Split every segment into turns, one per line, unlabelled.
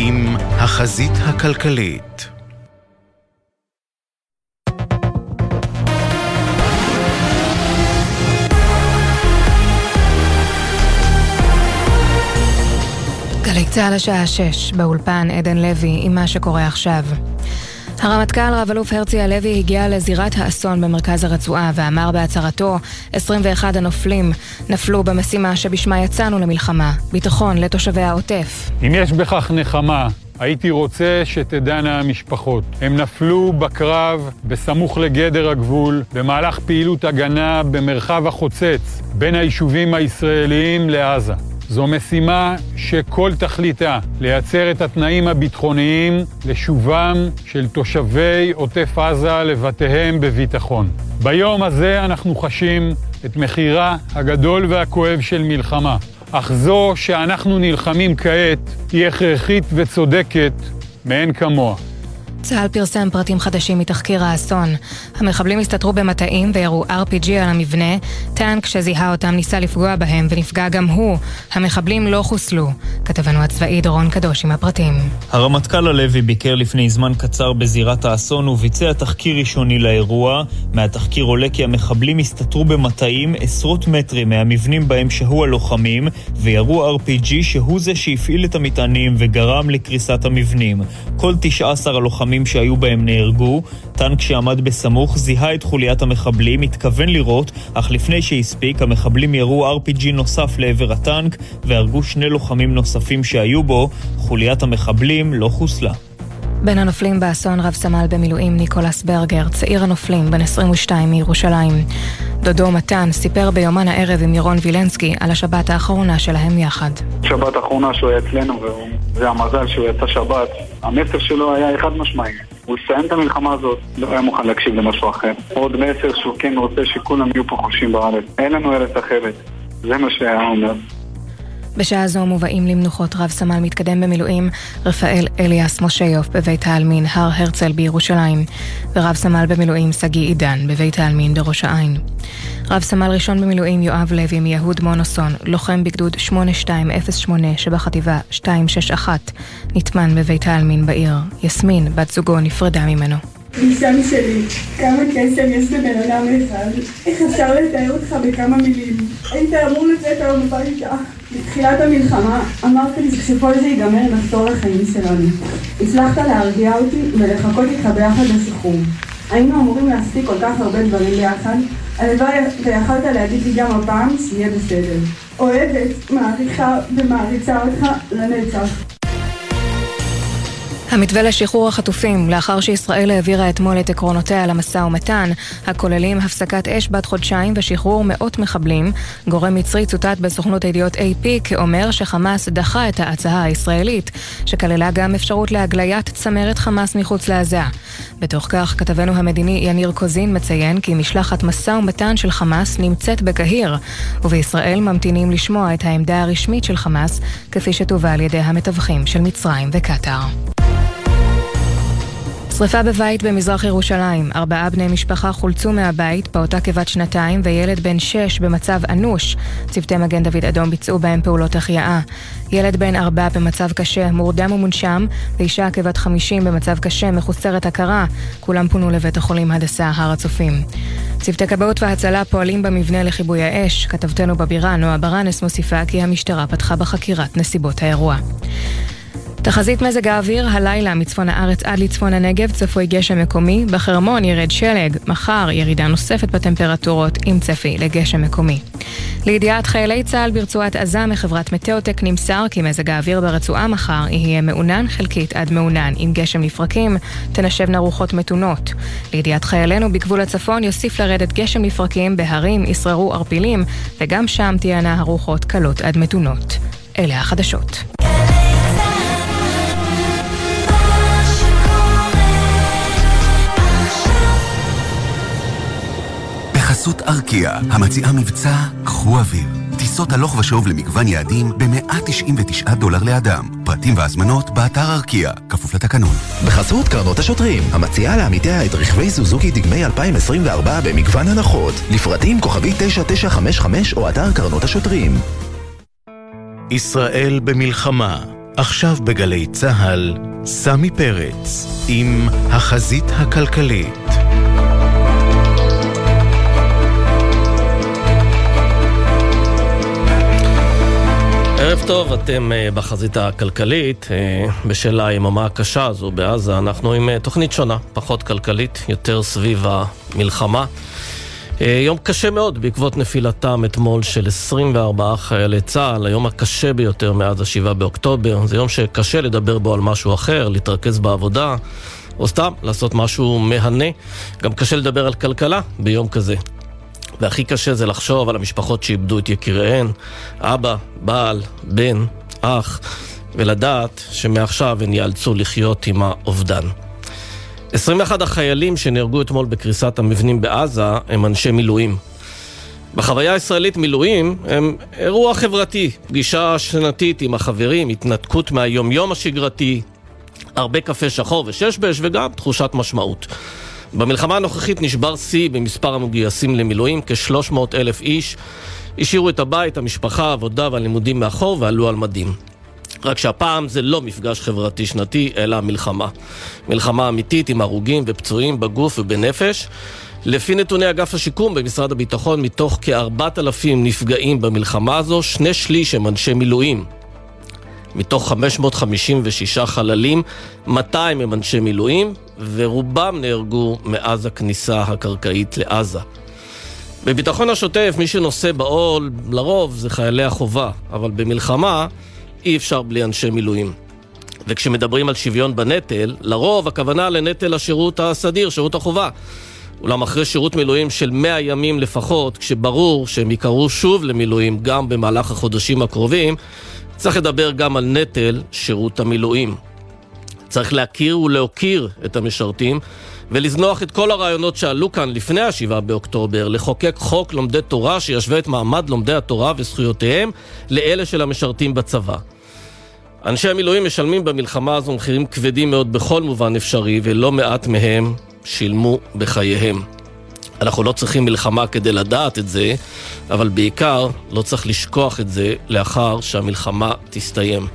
עם החזית הכלכלית.
גלי צה"ל השעה 6, באולפן עדן לוי עם מה שקורה עכשיו. הרמטכ"ל רב-אלוף הרצי הלוי הגיע לזירת האסון במרכז הרצועה ואמר בהצהרתו 21 הנופלים נפלו במשימה שבשמה יצאנו למלחמה, ביטחון לתושבי העוטף.
אם יש בכך נחמה, הייתי רוצה שתדענה המשפחות. הם נפלו בקרב בסמוך לגדר הגבול, במהלך פעילות הגנה במרחב החוצץ בין היישובים הישראליים לעזה. זו משימה שכל תכליתה לייצר את התנאים הביטחוניים לשובם של תושבי עוטף עזה לבתיהם בביטחון. ביום הזה אנחנו חשים את מחירה הגדול והכואב של מלחמה, אך זו שאנחנו נלחמים כעת היא הכרחית וצודקת מאין כמוה.
צה"ל פרסם פרטים חדשים מתחקיר האסון. המחבלים הסתתרו במטעים וירו RPG על המבנה, טנק שזיהה אותם ניסה לפגוע בהם ונפגע גם הוא. המחבלים לא חוסלו. כתבנו הצבאי דורון קדוש עם הפרטים.
הרמטכ"ל הלוי ביקר לפני זמן קצר בזירת האסון וביצע תחקיר ראשוני לאירוע. מהתחקיר עולה כי המחבלים הסתתרו במטעים עשרות מטרים מהמבנים בהם שהו הלוחמים וירו RPG שהוא זה שהפעיל את המטענים וגרם לקריסת המבנים. כל 19 הלוחמים הלוחמים שהיו בהם נהרגו. טנק שעמד בסמוך זיהה את חוליית המחבלים, התכוון לירות, אך לפני שהספיק, המחבלים ירו RPG נוסף לעבר הטנק והרגו שני לוחמים נוספים שהיו בו. חוליית המחבלים לא חוסלה.
בין הנופלים באסון רב סמל במילואים ניקולס ברגר, צעיר הנופלים, בן 22 מירושלים. דודו מתן סיפר ביומן הערב עם ירון וילנסקי על השבת האחרונה שלהם יחד.
שבת האחרונה שהוא היה אצלנו, וזה המזל שהוא יצא שבת. המסר שלו היה חד משמעי. הוא יסיים את המלחמה הזאת, לא היה מוכן להקשיב למשהו אחר. עוד מסר שהוא כן רוצה שכולם יהיו פה חופשים בארץ. אין לנו ארץ אחרת. זה מה שהיה אומר.
בשעה זו מובאים למנוחות רב סמל מתקדם במילואים רפאל אליאס מושיוף בבית העלמין הר הרצל בירושלים ורב סמל במילואים שגיא עידן בבית העלמין בראש העין. רב סמל ראשון במילואים יואב לוי מיהוד מונוסון, לוחם בגדוד 8208 שבחטיבה 261, נטמן בבית העלמין בעיר. יסמין, בת זוגו, נפרדה ממנו.
ניסה משלי, כמה קסם יש לבן אדם אחד, איך אפשר לתאר אותך בכמה מילים? היית אמור לצאת היום הביתה. בתחילת המלחמה אמרת לי שכשכל זה ייגמר נחזור לחיים שלנו. הצלחת להרגיע אותי ולחכות איתך ביחד לשחרור. היינו אמורים להספיק כל כך הרבה דברים ביחד, הלוואי ויכלת להגיד לי גם הפעם שיהיה בסדר. אוהבת, מעריכה ומעריצה אותך לנצח.
המתווה לשחרור החטופים, לאחר שישראל העבירה אתמול את עקרונותיה למשא ומתן, הכוללים הפסקת אש בת חודשיים ושחרור מאות מחבלים, גורם מצרי צוטט בסוכנות הידיעות AP כאומר שחמאס דחה את ההצעה הישראלית, שכללה גם אפשרות להגליית צמרת חמאס מחוץ לעזה. בתוך כך, כתבנו המדיני יניר קוזין מציין כי משלחת משא ומתן של חמאס נמצאת בקהיר, ובישראל ממתינים לשמוע את העמדה הרשמית של חמאס, כפי שתובא על ידי המתווכים של מצרים וקטאר. שרפה בבית במזרח ירושלים. ארבעה בני משפחה חולצו מהבית, פעוטה כבת שנתיים וילד בן שש במצב אנוש. צוותי מגן דוד אדום ביצעו בהם פעולות החייאה. ילד בן ארבע במצב קשה, מורדם ומונשם, ואישה כבת חמישים במצב קשה, מחוסרת הכרה. כולם פונו לבית החולים הדסה הר הצופים. צוותי כבאות והצלה פועלים במבנה לכיבוי האש. כתבתנו בבירה, נועה ברנס, מוסיפה כי המשטרה פתחה בחקירת נסיבות האירוע. תחזית מזג האוויר, הלילה מצפון הארץ עד לצפון הנגב צפוי גשם מקומי, בחרמון ירד שלג, מחר ירידה נוספת בטמפרטורות עם צפי לגשם מקומי. לידיעת חיילי צה"ל ברצועת עזה מחברת מטאוטק נמסר כי מזג האוויר ברצועה מחר יהיה מעונן חלקית עד מעונן עם גשם לפרקים, תנשבנה רוחות מתונות. לידיעת חיילינו בגבול הצפון יוסיף לרדת גשם לפרקים בהרים, ישררו ערפילים, וגם שם תהיינה הרוחות קלות עד מתונות. אלה החדשות.
בחסות ארקיע, המציעה מבצע קחו אוויר. טיסות הלוך ושוב למגוון יעדים ב-199 דולר לאדם. פרטים והזמנות באתר ארקיע, כפוף לתקנון.
בחסות קרנות השוטרים, המציעה לעמיתיה את רכבי סוזוקי דגמי 2024 במגוון הנחות. לפרטים כוכבי 9955 או אתר קרנות השוטרים.
ישראל במלחמה עכשיו בגלי צה"ל, סמי פרץ, עם החזית הכלכלית.
ערב טוב, אתם uh, בחזית הכלכלית. Uh, בשל היממה הקשה הזו בעזה, אנחנו עם uh, תוכנית שונה, פחות כלכלית, יותר סביב המלחמה. יום קשה מאוד בעקבות נפילתם אתמול של 24 חיילי צה"ל, היום הקשה ביותר מאז ה-7 באוקטובר. זה יום שקשה לדבר בו על משהו אחר, להתרכז בעבודה, או סתם לעשות משהו מהנה. גם קשה לדבר על כלכלה ביום כזה. והכי קשה זה לחשוב על המשפחות שאיבדו את יקיריהן, אבא, בעל, בן, אח, ולדעת שמעכשיו הן ייאלצו לחיות עם האובדן. 21 החיילים שנהרגו אתמול בקריסת המבנים בעזה הם אנשי מילואים. בחוויה הישראלית מילואים הם אירוע חברתי, פגישה שנתית עם החברים, התנתקות מהיומיום השגרתי, הרבה קפה שחור וששבש וגם תחושת משמעות. במלחמה הנוכחית נשבר שיא במספר המגויסים למילואים, כ-300 אלף איש השאירו את הבית, המשפחה, העבודה והלימודים מאחור ועלו על מדים. רק שהפעם זה לא מפגש חברתי שנתי, אלא מלחמה. מלחמה אמיתית עם הרוגים ופצועים בגוף ובנפש. לפי נתוני אגף השיקום במשרד הביטחון, מתוך כ-4,000 נפגעים במלחמה הזו, שני שליש הם אנשי מילואים. מתוך 556 חללים, 200 הם אנשי מילואים, ורובם נהרגו מאז הכניסה הקרקעית לעזה. בביטחון השוטף, מי שנושא בעול, לרוב זה חיילי החובה, אבל במלחמה אי אפשר בלי אנשי מילואים. וכשמדברים על שוויון בנטל, לרוב הכוונה לנטל השירות הסדיר, שירות החובה. אולם אחרי שירות מילואים של 100 ימים לפחות, כשברור שהם יקראו שוב למילואים גם במהלך החודשים הקרובים, צריך לדבר גם על נטל שירות המילואים. צריך להכיר ולהוקיר את המשרתים ולזנוח את כל הרעיונות שעלו כאן לפני השבעה באוקטובר, לחוקק חוק לומדי תורה שישווה את מעמד לומדי התורה וזכויותיהם לאלה של המשרתים בצבא. אנשי המילואים משלמים במלחמה הזו מחירים כבדים מאוד בכל מובן אפשרי, ולא מעט מהם שילמו בחייהם. אנחנו לא צריכים מלחמה כדי לדעת את זה, אבל בעיקר לא צריך לשכוח את זה לאחר שהמלחמה תסתיים.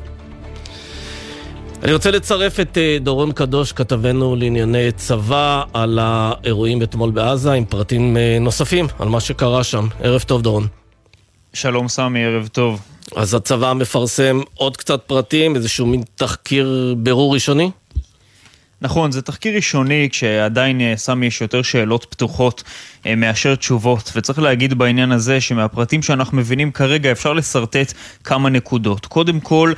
אני רוצה לצרף את אה, דורון קדוש, כתבנו לענייני צבא, על האירועים אתמול בעזה, עם פרטים אה, נוספים על מה שקרה שם. ערב טוב, דורון.
שלום סמי, ערב טוב.
אז הצבא מפרסם עוד קצת פרטים, איזשהו מין תחקיר בירור ראשוני?
נכון, זה תחקיר ראשוני כשעדיין, אה, סמי, יש יותר שאלות פתוחות מאשר תשובות, וצריך להגיד בעניין הזה שמהפרטים שאנחנו מבינים כרגע אפשר לשרטט כמה נקודות. קודם כל,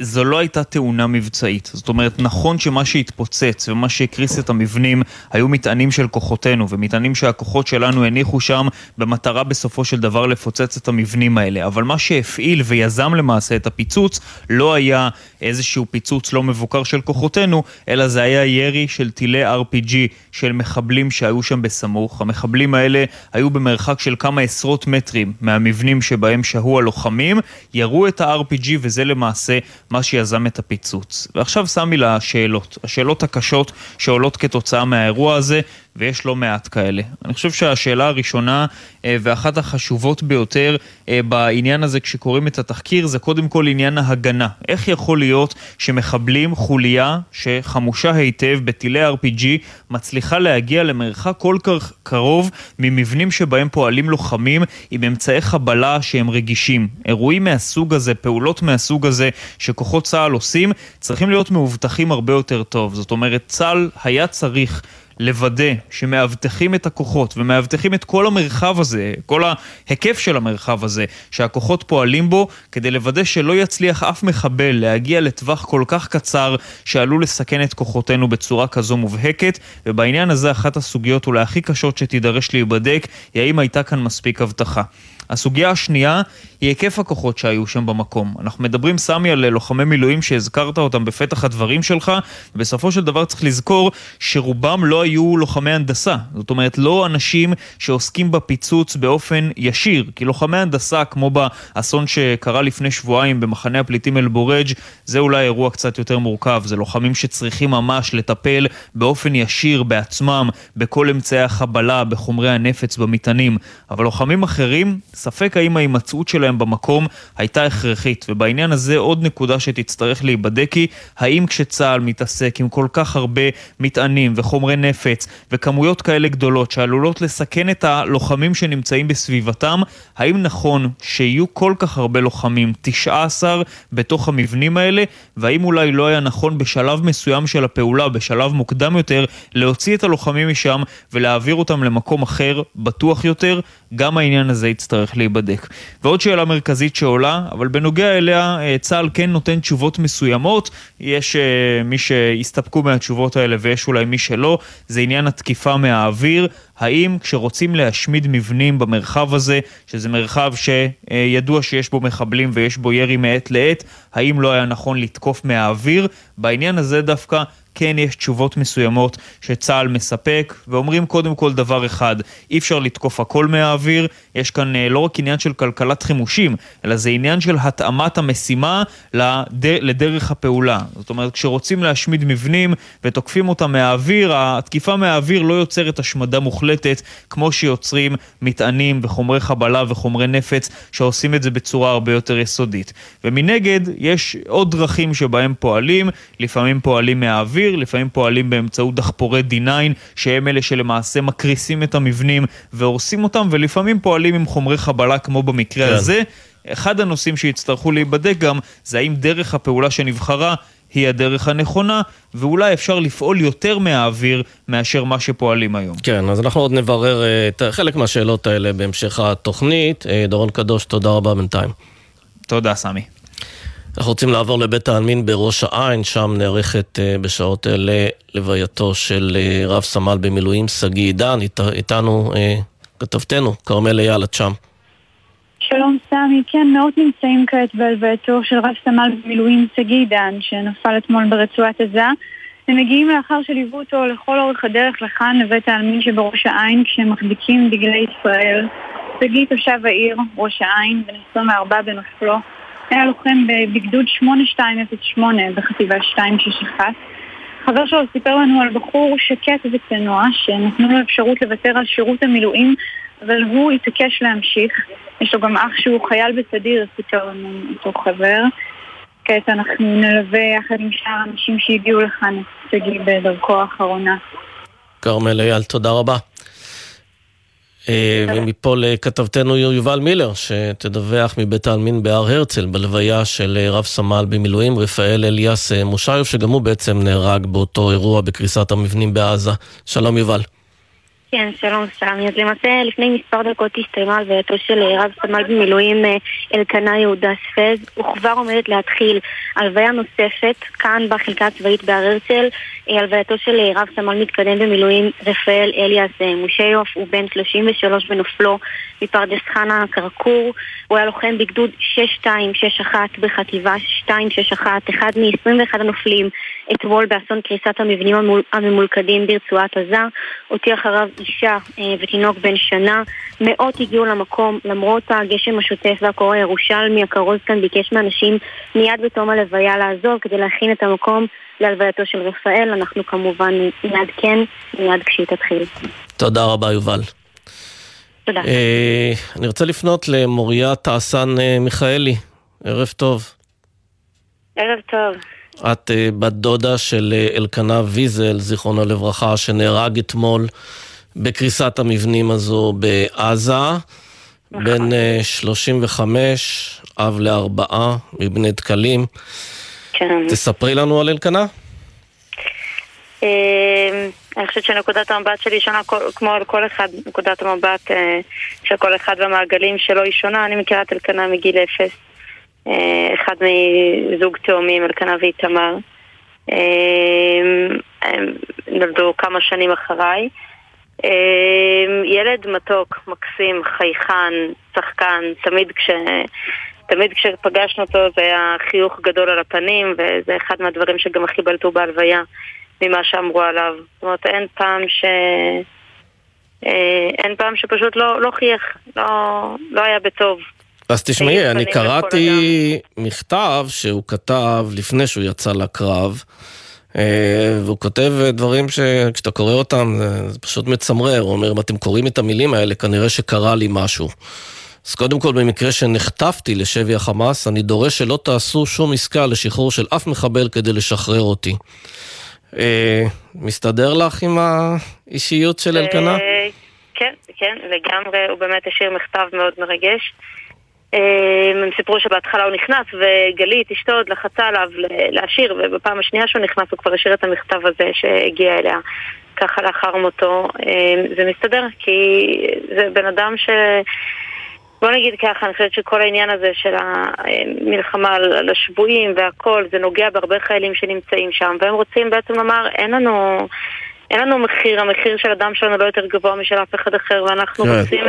זו לא הייתה תאונה מבצעית. זאת אומרת, נכון שמה שהתפוצץ ומה שהקריס את המבנים היו מטענים של כוחותינו, ומטענים שהכוחות שלנו הניחו שם במטרה בסופו של דבר לפוצץ את המבנים האלה. אבל מה שהפעיל ויזם למעשה את הפיצוץ לא היה איזשהו פיצוץ לא מבוקר של כוחותינו, אלא זה היה ירי של טילי RPG של מחבלים שהיו שם בסמוך. המחבלים האלה היו במרחק של כמה עשרות מטרים מהמבנים שבהם שהו הלוחמים, ירו את ה-RPG וזה למעשה זה מה שיזם את הפיצוץ. ועכשיו סמי לשאלות, השאלות הקשות שעולות כתוצאה מהאירוע הזה, ויש לא מעט כאלה. אני חושב שהשאלה הראשונה אה, ואחת החשובות ביותר אה, בעניין הזה כשקוראים את התחקיר זה קודם כל עניין ההגנה. איך יכול להיות שמחבלים חוליה שחמושה היטב בטילי RPG מצליחה להגיע למרחק כל כך קרוב ממבנים שבהם פועלים לוחמים עם אמצעי חבלה שהם רגישים. אירועים מהסוג הזה, פעולות מהסוג הזה שכוחות צה"ל עושים, צריכים להיות מאובטחים הרבה יותר טוב. זאת אומרת, צה"ל היה צריך לוודא שמאבטחים את הכוחות ומאבטחים את כל המרחב הזה, כל ההיקף של המרחב הזה, שהכוחות פועלים בו, כדי לוודא שלא יצליח אף מחבל להגיע לטווח כל כך קצר שעלול לסכן את כוחותינו בצורה כזו מובהקת, ובעניין הזה אחת הסוגיות אולי הכי קשות שתידרש להיבדק, היא האם הייתה כאן מספיק אבטחה. הסוגיה השנייה היא היקף הכוחות שהיו שם במקום. אנחנו מדברים, סמי, על לוחמי מילואים שהזכרת אותם בפתח הדברים שלך, ובסופו של דבר צריך לזכור שרובם לא היו לוחמי הנדסה. זאת אומרת, לא אנשים שעוסקים בפיצוץ באופן ישיר, כי לוחמי הנדסה, כמו באסון שקרה לפני שבועיים במחנה הפליטים אל-בורג', זה אולי אירוע קצת יותר מורכב. זה לוחמים שצריכים ממש לטפל באופן ישיר בעצמם, בכל אמצעי החבלה, בחומרי הנפץ, במטענים. אבל לוחמים אחרים, ספק האם ההימצאות שלהם במקום הייתה הכרחית, ובעניין הזה עוד נקודה שתצטרך להיבדק היא, האם כשצה"ל מתעסק עם כל כך הרבה מטענים וחומרי נפץ וכמויות כאלה גדולות שעלולות לסכן את הלוחמים שנמצאים בסביבתם, האם נכון שיהיו כל כך הרבה לוחמים, 19 בתוך המבנים האלה, והאם אולי לא היה נכון בשלב מסוים של הפעולה, בשלב מוקדם יותר, להוציא את הלוחמים משם ולהעביר אותם למקום אחר, בטוח יותר, גם העניין הזה יצטרך להיבדק. ועוד שאלה מרכזית שעולה, אבל בנוגע אליה אה, צה"ל כן נותן תשובות מסוימות, יש uh, מי שהסתפקו מהתשובות האלה ויש אולי מי שלא, זה עניין התקיפה מהאוויר. האם כשרוצים להשמיד מבנים במרחב הזה, שזה מרחב שידוע שיש בו מחבלים ויש בו ירי מעת לעת, האם לא היה נכון לתקוף מהאוויר? בעניין הזה דווקא כן יש תשובות מסוימות שצה"ל מספק, ואומרים קודם כל דבר אחד, אי אפשר לתקוף הכל מהאוויר, יש כאן אה, לא רק עניין של כלכלת חימושים, אלא זה עניין של התאמת המשימה לד... לדרך הפעולה. זאת אומרת, כשרוצים להשמיד מבנים ותוקפים אותם מהאוויר, התקיפה מהאוויר לא יוצרת השמדה מוחלטת, כמו שיוצרים מטענים וחומרי חבלה וחומרי נפץ, שעושים את זה בצורה הרבה יותר יסודית. ומנגד, יש עוד דרכים שבהם פועלים, לפעמים פועלים מהאוויר, האוויר, לפעמים פועלים באמצעות דחפורי D9, שהם אלה שלמעשה מקריסים את המבנים והורסים אותם, ולפעמים פועלים עם חומרי חבלה כמו במקרה כן. הזה. אחד הנושאים שיצטרכו להיבדק גם, זה האם דרך הפעולה שנבחרה היא הדרך הנכונה, ואולי אפשר לפעול יותר מהאוויר מאשר מה שפועלים היום.
כן, אז אנחנו עוד נברר אה, את חלק מהשאלות האלה בהמשך התוכנית. אה, דורון קדוש, תודה רבה בינתיים.
תודה, סמי.
אנחנו רוצים לעבור לבית העלמין בראש העין, שם נערכת אה, בשעות אלה לווייתו של אה, רב סמל במילואים שגיא עידן, אית, איתנו אה, כתבתנו, כרמל אייל, את שם.
שלום סמי, כן, מאות נמצאים כעת בהלווייתו של רב סמל במילואים שגיא עידן, שנפל אתמול ברצועת עזה. הם מגיעים לאחר שליוו אותו לכל אורך הדרך לכאן לבית העלמין שבראש העין כשהם מחזיקים דגלי ישראל. שגיא תושב העיר, ראש העין, בן 24 בנופלו. היה לוחם בגדוד 8208 בחטיבה 261. חבר שלו סיפר לנו על בחור שקט וצנוע, שנתנו לו אפשרות לוותר על שירות המילואים, אבל הוא התעקש להמשיך. יש לו גם אח שהוא חייל בסדיר, סיפר לנו אותו חבר. כעת אנחנו נלווה יחד עם שאר האנשים שהגיעו לכאן שגיא בדרכו האחרונה.
כרמל אייל, תודה רבה. אה, ומפה לכתבתנו יובל מילר, שתדווח מבית העלמין בהר הרצל, בלוויה של אה, רב סמל במילואים, רפאל אליאס אה, מושיוב, שגם הוא בעצם נהרג באותו אירוע בקריסת המבנים בעזה. שלום יובל.
כן, שלום סמי. אז למעשה לפני מספר דקות הסתיימה הלווייתו של רב סמל במילואים אלקנה יהודה ספז. וכבר עומדת להתחיל הלוויה נוספת כאן בחלקה הצבאית בהר הרצל. הלווייתו של רב סמל מתקדם במילואים רפאל אליאס מושיוף, הוא בן 33 בנופלו מפרדס חנה כרכור. הוא היה לוחם בגדוד 6261 בחטיבה 261, אחד מ-21 הנופלים אתמול באסון קריסת המבנים הממולכדים ברצועת עזה. אותי אחריו אישה אה, ותינוק בן שנה. מאות הגיעו למקום למרות הגשם השוטף והקור הירושלמי. הכרוז כאן ביקש מאנשים מיד בתום הלוויה לעזוב כדי להכין את המקום להלווייתו של רפאל. אנחנו כמובן נעדכן מיד כשהיא תתחיל.
תודה רבה יובל.
תודה.
אה, אני רוצה לפנות למוריה טעסן אה, מיכאלי. ערב טוב.
ערב טוב.
את אה, בת דודה של אה, אלקנה ויזל, זיכרונו לברכה, שנהרג אתמול בקריסת המבנים הזו בעזה. נכון. בן 35, אה, אב לארבעה, מבני דקלים.
כן.
תספרי לנו על אלקנה.
אני חושבת שנקודת המבט שלי שונה כמו על כל אחד, נקודת המבט של כל אחד והמעגלים שלו היא שונה. אני מכירה את אלקנה מגיל אפס. אחד מזוג תאומים, אלקנה ואיתמר. הם נולדו כמה שנים אחריי. ילד מתוק, מקסים, חייכן, שחקן, תמיד כש... תמיד כשפגשנו אותו זה היה חיוך גדול על הפנים וזה אחד מהדברים שגם הכי בלטו בהלוויה ממה שאמרו עליו. זאת אומרת, אין פעם ש... אין פעם שפשוט לא, לא חייך, לא, לא היה בטוב.
אז תשמעי, אני קראתי מכתב שהוא כתב לפני שהוא יצא לקרב, אה, והוא כותב דברים שכשאתה קורא אותם זה פשוט מצמרר, הוא אומר, אם אתם קוראים את המילים האלה, כנראה שקרה לי משהו. אז קודם כל, במקרה שנחטפתי לשבי החמאס, אני דורש שלא תעשו שום עסקה לשחרור של אף מחבל כדי לשחרר אותי. אה, מסתדר לך עם האישיות של אלקנה?
אה, כן, כן, לגמרי, הוא באמת השאיר מכתב מאוד מרגש. אה, הם סיפרו שבהתחלה הוא נכנס וגלית, אשתו, עוד לחצה עליו להשאיר ובפעם השנייה שהוא נכנס הוא כבר השאיר את המכתב הזה שהגיע אליה ככה לאחר מותו. זה מסתדר כי זה בן אדם ש... בוא נגיד ככה, אני חושבת שכל העניין הזה של המלחמה על השבויים והכל, זה נוגע בהרבה חיילים שנמצאים שם, והם רוצים בעצם לומר, אין לנו... אין לנו מחיר, המחיר של הדם שלנו לא יותר גבוה משל אף אחד אחר, ואנחנו כן. רוצים...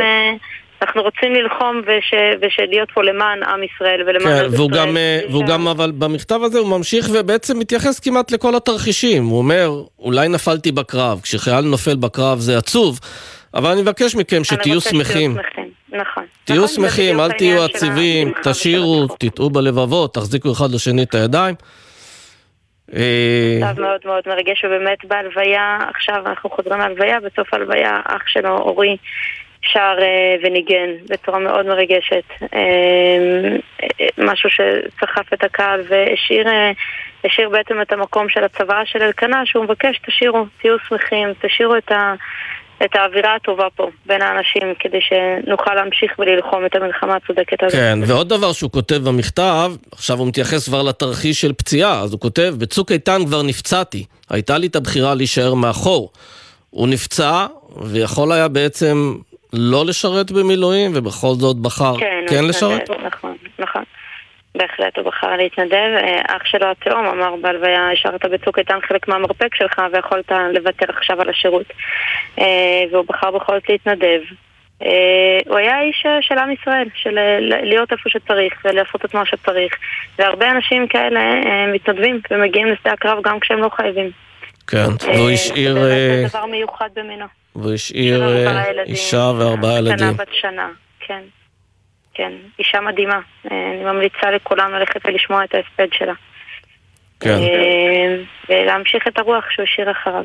אנחנו רוצים ללחום וש, ושלהיות פה למען עם ישראל ולמען...
כן, והוא גם, אה, והוא גם, אבל במכתב הזה הוא ממשיך ובעצם מתייחס כמעט לכל התרחישים. הוא אומר, אולי נפלתי בקרב, כשחייל נופל בקרב זה עצוב, אבל אני מבקש מכם שתהיו שמחים.
נכון.
תהיו נכון, שמחים, אל תהיו עציבים, תשאירו, תטעו בלבבות, תחזיקו אחד לשני את הידיים.
אה, מצב מאוד מאוד מרגש, ובאמת בהלוויה, עכשיו אנחנו חוזרים להלוויה, בסוף ההלוויה אח שלו, אורי, שר אה, וניגן בצורה מאוד מרגשת. אה, משהו שסחף את הקהל והשאיר השאיר בעצם את המקום של הצבא של אלקנה, שהוא מבקש, תשאירו, תהיו שמחים, תשאירו את ה... את האווירה הטובה פה בין האנשים כדי שנוכל להמשיך וללחום את המלחמה הצודקת הזאת.
כן, ועוד דבר שהוא כותב במכתב, עכשיו הוא מתייחס כבר לתרחיש של פציעה, אז הוא כותב, בצוק איתן כבר נפצעתי, הייתה לי את הבחירה להישאר מאחור. הוא נפצע, ויכול היה בעצם לא לשרת במילואים, ובכל זאת בחר כן, כן לשרת?
נכון, נכון. בהחלט, הוא בחר להתנדב. אה, אח שלו התאום אמר בהלוויה, השארת בצוק איתן חלק מהמרפק שלך ויכולת לוותר עכשיו על השירות. אה, והוא בחר בכל זאת להתנדב. אה, הוא היה איש של עם ישראל, של להיות איפה שצריך ולעשות את מה שצריך. והרבה אנשים כאלה מתנדבים ומגיעים לשדה הקרב גם כשהם לא חייבים.
כן, והוא השאיר...
זה דבר מיוחד במינו.
והוא השאיר אישה וארבעה ילדים.
קטנה בת שנה, כן. כן, אישה מדהימה. אה, אני ממליצה לכולם ללכת ולשמוע את ההספד שלה.
כן.
אה, ולהמשיך את הרוח שהוא השאיר אחריו.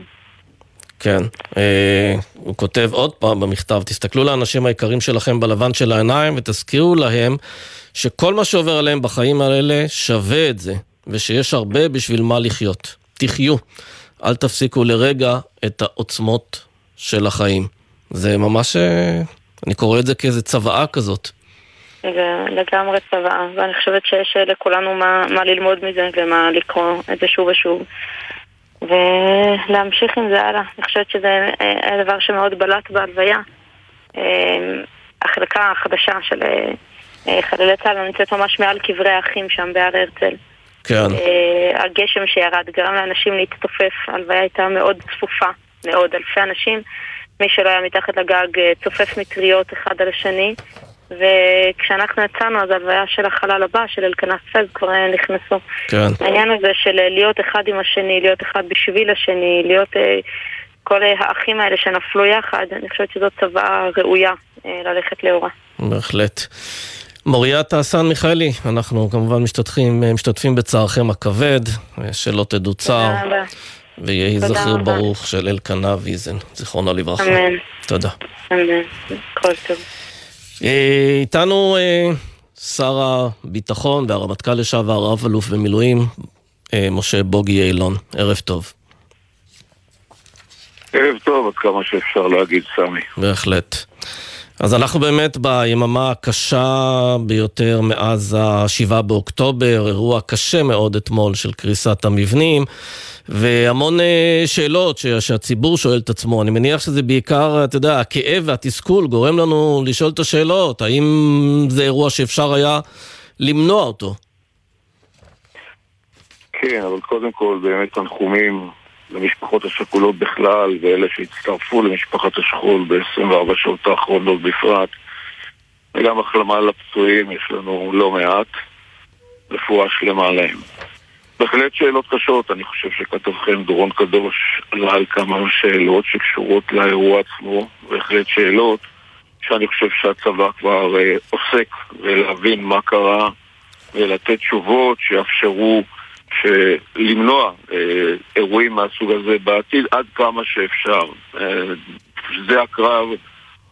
כן, אה, הוא כותב עוד פעם במכתב, תסתכלו לאנשים היקרים שלכם בלבן של העיניים ותזכירו להם שכל מה שעובר עליהם בחיים האלה שווה את זה, ושיש הרבה בשביל מה לחיות. תחיו, אל תפסיקו לרגע את העוצמות של החיים. זה ממש, אני קורא את זה כאיזה צוואה כזאת.
זה לגמרי צוואה, ואני חושבת שיש לכולנו מה, מה ללמוד מזה ומה לקרוא את זה שוב ושוב. ולהמשיך עם זה הלאה. אני חושבת שזה היה דבר שמאוד בלט בהלוויה. החלקה החדשה של אה, חללי צה"ל נמצאת ממש מעל קברי האחים שם בהר הרצל.
כן.
אה, הגשם שירד גרם לאנשים להתתופף, ההלוויה הייתה מאוד צפופה, מאוד, אלפי אנשים. מי שלא היה מתחת לגג אה, צופף מטריות אחד על השני. וכשאנחנו יצאנו, אז ההלוויה של החלל הבא, של אלקנה פז, כבר נכנסו.
כן.
העניין הזה של להיות אחד עם השני, להיות אחד בשביל השני, להיות אה, כל האחים האלה שנפלו יחד, אני חושבת שזאת צוואה ראויה אה, ללכת לאורה.
בהחלט. מוריה טעסן מיכאלי, אנחנו כמובן משתתפים, משתתפים בצערכם הכבד, שלא תדעו צער. ויהי זכיר ברוך של אלקנה ויזן, זיכרונו לברכה.
אמן.
תודה.
אמן. כל טוב.
אה, איתנו אה, שר הביטחון והרמטכ"ל לשעבר, רב אלוף במילואים, אה, משה בוגי אילון. ערב טוב.
ערב טוב, עד כמה שאפשר להגיד, סמי.
בהחלט. אז אנחנו באמת ביממה הקשה ביותר מאז ה-7 באוקטובר, אירוע קשה מאוד אתמול של קריסת המבנים. והמון אה, שאלות שהציבור שואל את עצמו. אני מניח שזה בעיקר, אתה יודע, הכאב והתסכול גורם לנו לשאול את השאלות. האם זה אירוע שאפשר היה למנוע אותו?
כן, אבל קודם כל באמת תנחומים למשפחות השכולות בכלל ואלה שהצטרפו למשפחת השכול ב-24 שעות האחרונות בפרט. וגם החלמה לפצועים, יש לנו לא מעט. רפואה שלמה להם. בהחלט שאלות קשות, אני חושב שכתבכם דורון קדוש עלה על כמה שאלות שקשורות לאירוע עצמו, בהחלט שאלות שאני חושב שהצבא כבר אה, עוסק ולהבין מה קרה ולתת תשובות שיאפשרו למנוע אה, אירועים מהסוג הזה בעתיד עד כמה שאפשר. אה, זה הקרב,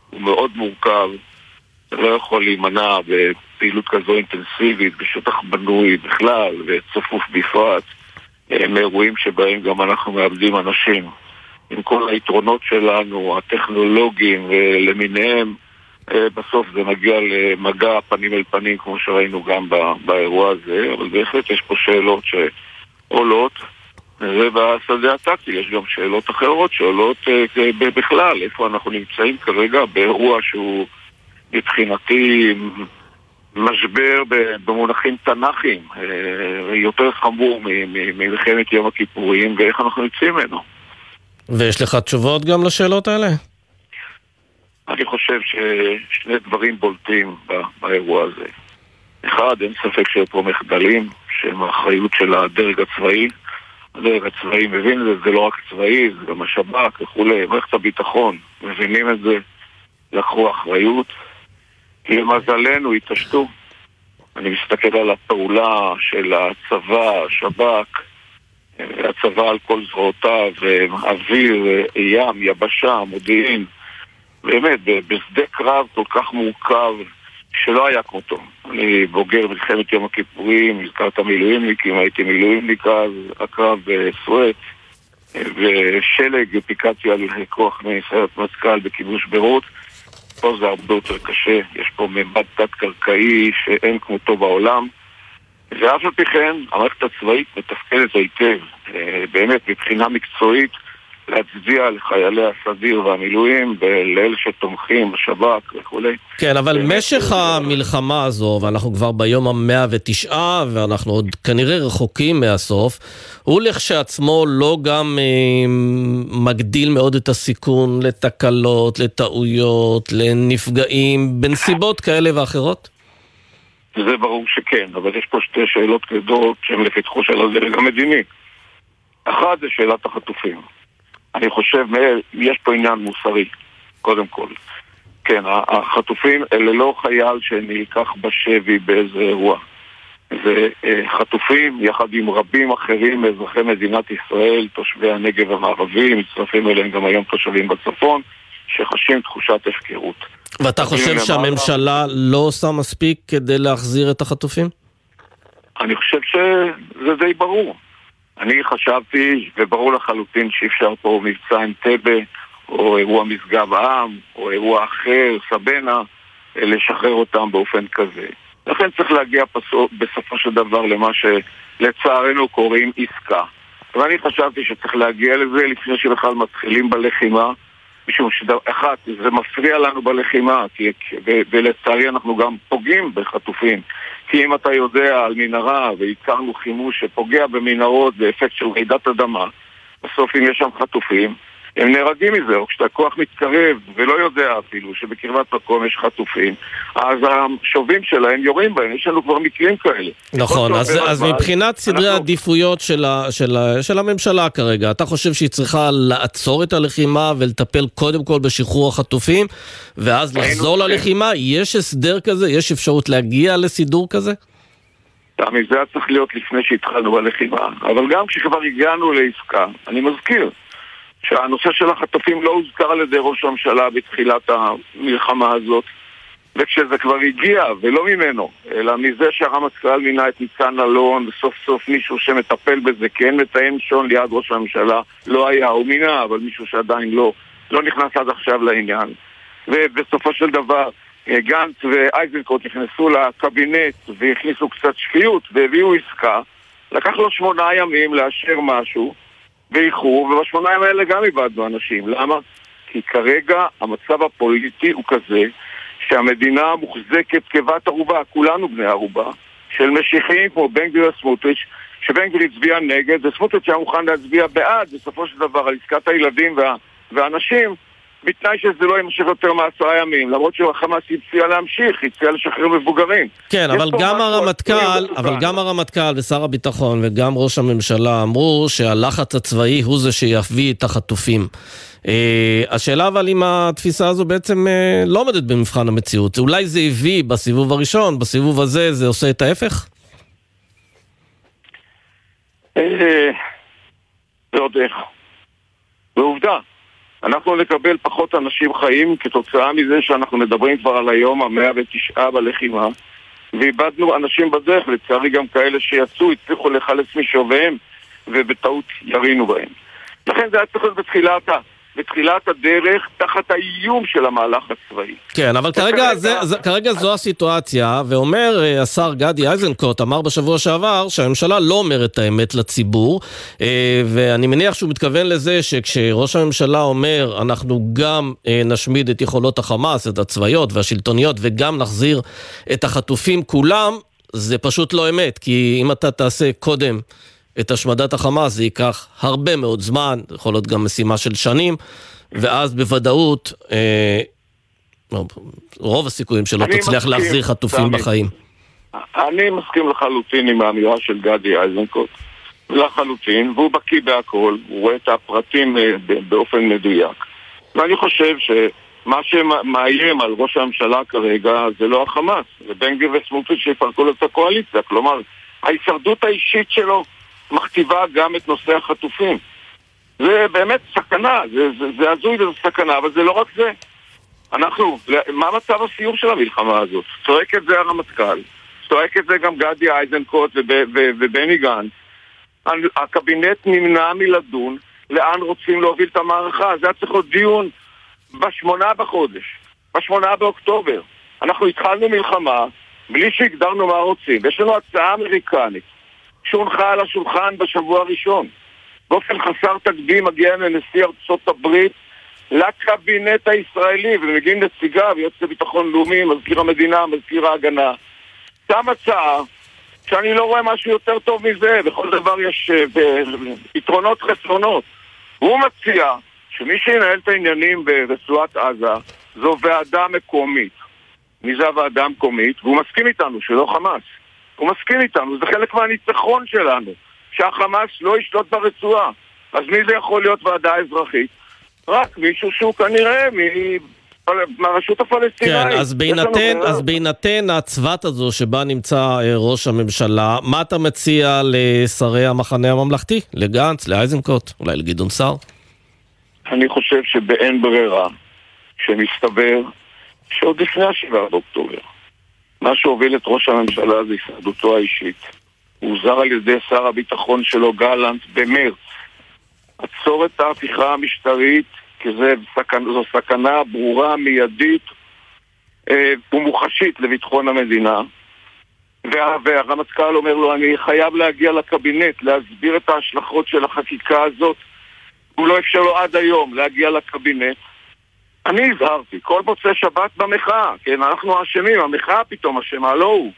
הוא מאוד מורכב, לא יכול להימנע בפעילות כזו אינטנסיבית בשטח בנוי בכלל וצפוף בפרט מאירועים שבהם גם אנחנו מאבדים אנשים. עם כל היתרונות שלנו, הטכנולוגיים למיניהם, בסוף זה מגיע למגע פנים אל פנים כמו שראינו גם באירוע הזה, אבל בהחלט יש פה שאלות שעולות ובשדה הטקטי יש גם שאלות אחרות שעולות בכלל, איפה אנחנו נמצאים כרגע באירוע שהוא מבחינתי משבר במונחים תנ"כיים יותר חמור ממלחמת יום הכיפורים ואיך אנחנו יוצאים ממנו.
ויש לך תשובות גם לשאלות האלה?
אני חושב ששני דברים בולטים באירוע הזה. אחד, אין ספק שיהיו פה מחדלים שהם האחריות של הדרג הצבאי. הדרג הצבאי מבין את זה, זה לא רק צבאי, זה גם השב"כ וכולי, מערכת הביטחון מבינים את זה, לקחו אחריות. למזלנו התעשתו. אני מסתכל על הפעולה של הצבא, השב"כ, הצבא על כל זרועותיו, אוויר, ים, יבשה, מודיעין. באמת, בשדה קרב כל כך מורכב שלא היה כמותו. אני בוגר מלחמת יום הכיפורים, הזכרת מילואימניקים, הייתי מילואימניק אז, הקרב בסואט, ושלג פיקדתי על כוח מסיירת מטכ"ל בכיבוש ביירות. פה זה הרבה יותר קשה, יש פה ממד תת-קרקעי שאין כמותו בעולם. ואף על פי כן, המערכת הצבאית מתפקדת היטב, באמת, מבחינה מקצועית, להצדיע לחיילי הסדיר והמילואים, לאלה שתומכים, השב"כ וכולי.
כן, אבל משך המלחמה הזו, ואנחנו כבר ביום המאה ותשעה, ואנחנו עוד כנראה רחוקים מהסוף, הוא לכשעצמו לא גם אה, מגדיל מאוד את הסיכון לתקלות, לטעויות, לנפגעים, בנסיבות כאלה ואחרות?
זה ברור שכן, אבל יש פה שתי שאלות כבדות שהן לפתחו של הדרג המדיני. אחת זה שאלת החטופים. אני חושב, יש פה עניין מוסרי, קודם כל. כן, החטופים אלה לא חייל שנלקח בשבי באיזה אירוע. זה חטופים יחד עם רבים אחרים מאזרחי מדינת ישראל, תושבי הנגב המערבי, מצטרפים אליהם גם היום תושבים בצפון, שחשים תחושת הפקרות.
ואתה חושב שהממשלה לא עושה מספיק כדי להחזיר את החטופים?
אני חושב שזה די ברור. אני חשבתי, וברור לחלוטין שאי אפשר פה מבצע אנטבה, או אירוע משגב העם, או אירוע אחר, סבנה, לשחרר אותם באופן כזה. לכן צריך להגיע בסופו של דבר למה שלצערנו קוראים עסקה. ואני חשבתי שצריך להגיע לזה לפני שבכלל מתחילים בלחימה, משום שאחת, זה מפריע לנו בלחימה, כי, ולצערי אנחנו גם פוגעים בחטופים. כי אם אתה יודע על מנהרה, והכרנו חימוש שפוגע במנהרות באפקט של רעידת אדמה, בסוף אם יש שם חטופים, הם נהרגים מזה, או כשאתה כוח מתקרב ולא יודע אפילו שבקרבת מקום יש חטופים, אז השובים שלהם יורים בהם, יש לנו כבר מקרים כאלה.
נכון, אז, אז מבחינת סדרי אנחנו... העדיפויות של, ה, של, ה, של הממשלה כרגע, אתה חושב שהיא צריכה לעצור את הלחימה ולטפל קודם כל בשחרור החטופים, ואז לחזור ללחימה? יש הסדר כזה? יש אפשרות להגיע לסידור כזה?
תמי, זה היה צריך להיות לפני שהתחלנו בלחימה, אבל גם כשכבר הגענו לעסקה, אני מזכיר, שהנושא של החטופים לא הוזכר על ידי ראש הממשלה בתחילת המלחמה הזאת וכשזה כבר הגיע, ולא ממנו, אלא מזה שהרמטכ"ל מינה את ניצן אלון וסוף סוף מישהו שמטפל בזה, כן מתאם שון ליד ראש הממשלה, לא היה, הוא מינה, אבל מישהו שעדיין לא, לא נכנס עד עכשיו לעניין. ובסופו של דבר גנץ ואייזנקוט נכנסו לקבינט והכניסו קצת שפיות והביאו עסקה לקח לו שמונה ימים לאשר משהו באיחור, ובשמוניים האלה גם איבדנו אנשים. למה? כי כרגע המצב הפוליטי הוא כזה שהמדינה מוחזקת כבת ערובה, כולנו בני ערובה, של משיחיים כמו בן גביר וסמוטריץ', שבן גביר הצביע נגד, וסמוטריץ' היה מוכן להצביע בעד, בסופו של דבר, על עסקת הילדים וה, והאנשים, בתנאי שזה לא יימשך יותר מעשרה ימים, למרות שהחמאס הציע להמשיך, הציע לשחרר מבוגרים.
כן, אבל גם הרמטכ"ל, אבל גם הרמטכ"ל ושר הביטחון וגם ראש הממשלה אמרו שהלחץ הצבאי הוא זה שיביא את החטופים. Uh, השאלה אבל אם התפיסה הזו בעצם uh, לא עומדת במבחן המציאות. אולי זה הביא בסיבוב הראשון, בסיבוב הזה זה עושה את ההפך?
ועוד איך. ועובדה, אנחנו נקבל פחות אנשים חיים כתוצאה מזה שאנחנו מדברים כבר על היום המאה ותשעה בלחימה ואיבדנו אנשים בדרך, לצערי גם כאלה שיצאו, הצליחו לחלץ משוביהם ובטעות ירינו בהם. לכן זה היה צריך להיות בתחילת. בתחילת הדרך תחת האיום של המהלך הצבאי.
כן, אבל כרגע, זה, זה, כרגע זו הסיטואציה, ואומר uh, השר גדי איזנקוט, אמר בשבוע שעבר שהממשלה לא אומרת את האמת לציבור, uh, ואני מניח שהוא מתכוון לזה שכשראש הממשלה אומר אנחנו גם uh, נשמיד את יכולות החמאס, את הצבאיות והשלטוניות, וגם נחזיר את החטופים כולם, זה פשוט לא אמת, כי אם אתה תעשה קודם... את השמדת החמאס זה ייקח הרבה מאוד זמן, יכול להיות גם משימה של שנים, ואז בוודאות אה, רוב הסיכויים שלא תצליח מסכים, להחזיר חטופים סמי. בחיים.
אני מסכים לחלוטין עם האמירה של גדי איזנקוט, לחלוטין, והוא בקיא בהכל, הוא רואה את הפרטים אה, באופן מדויק. ואני חושב שמה שמאיים על ראש הממשלה כרגע זה לא החמאס, זה בן גביר וסמוטריץ' שיפרקו את הקואליציה, כלומר, ההישרדות האישית שלו מכתיבה גם את נושא החטופים. זה באמת סכנה, זה, זה, זה הזוי וזה סכנה, אבל זה לא רק זה. אנחנו, מה מצב הסיום של המלחמה הזאת? צועק את זה הרמטכ"ל, צועק את זה גם גדי איזנקוט ובני גנץ. הקבינט נמנע מלדון לאן רוצים להוביל את המערכה. זה היה צריך להיות דיון בשמונה בחודש, בשמונה באוקטובר. אנחנו התחלנו מלחמה בלי שהגדרנו מה רוצים. יש לנו הצעה אמריקנית שהונחה על השולחן בשבוע הראשון. באופן חסר תקדים מגיע לנשיא ארצות הברית לקבינט הישראלי, ומגיעים נציגיו, יועץ לביטחון לאומי, מזכיר המדינה, מזכיר ההגנה. שם הצעה שאני לא רואה משהו יותר טוב מזה, בכל דבר יש uh, יתרונות חסרונות. הוא מציע שמי שינהל את העניינים ברצועת עזה זו ועדה מקומית. מי זה הוועדה המקומית? והוא מסכים איתנו שלא חמאס. הוא מסכים איתנו, זה חלק מהניצחון שלנו, שהחמאס לא ישלוט ברצועה. אז מי זה יכול להיות ועדה אזרחית? רק מישהו שהוא כנראה מ... מהרשות הפלסטינאית.
כן, אז בהינתן, אז בהינתן הצבת הזו שבה נמצא אה, ראש הממשלה, מה אתה מציע לשרי המחנה הממלכתי? לגנץ, לאייזנקוט, אולי לגדעון סער?
אני חושב שבאין ברירה, שמסתבר שעוד לפני השבעה באוקטובר, מה שהוביל את ראש הממשלה זה הישרדותו האישית. הוא הוזר על ידי שר הביטחון שלו גלנט במרץ. עצור את ההפיכה המשטרית, כי זה סכנ... זו סכנה ברורה, מיידית אה, ומוחשית לביטחון המדינה. וה... והרמטכ"ל אומר לו, אני חייב להגיע לקבינט, להסביר את ההשלכות של החקיקה הזאת. הוא לא אפשר לו עד היום להגיע לקבינט. אני הזהרתי, כל מוצאי שבת במחאה, כן, אנחנו אשמים, המחאה פתאום אשמה, לא הוא.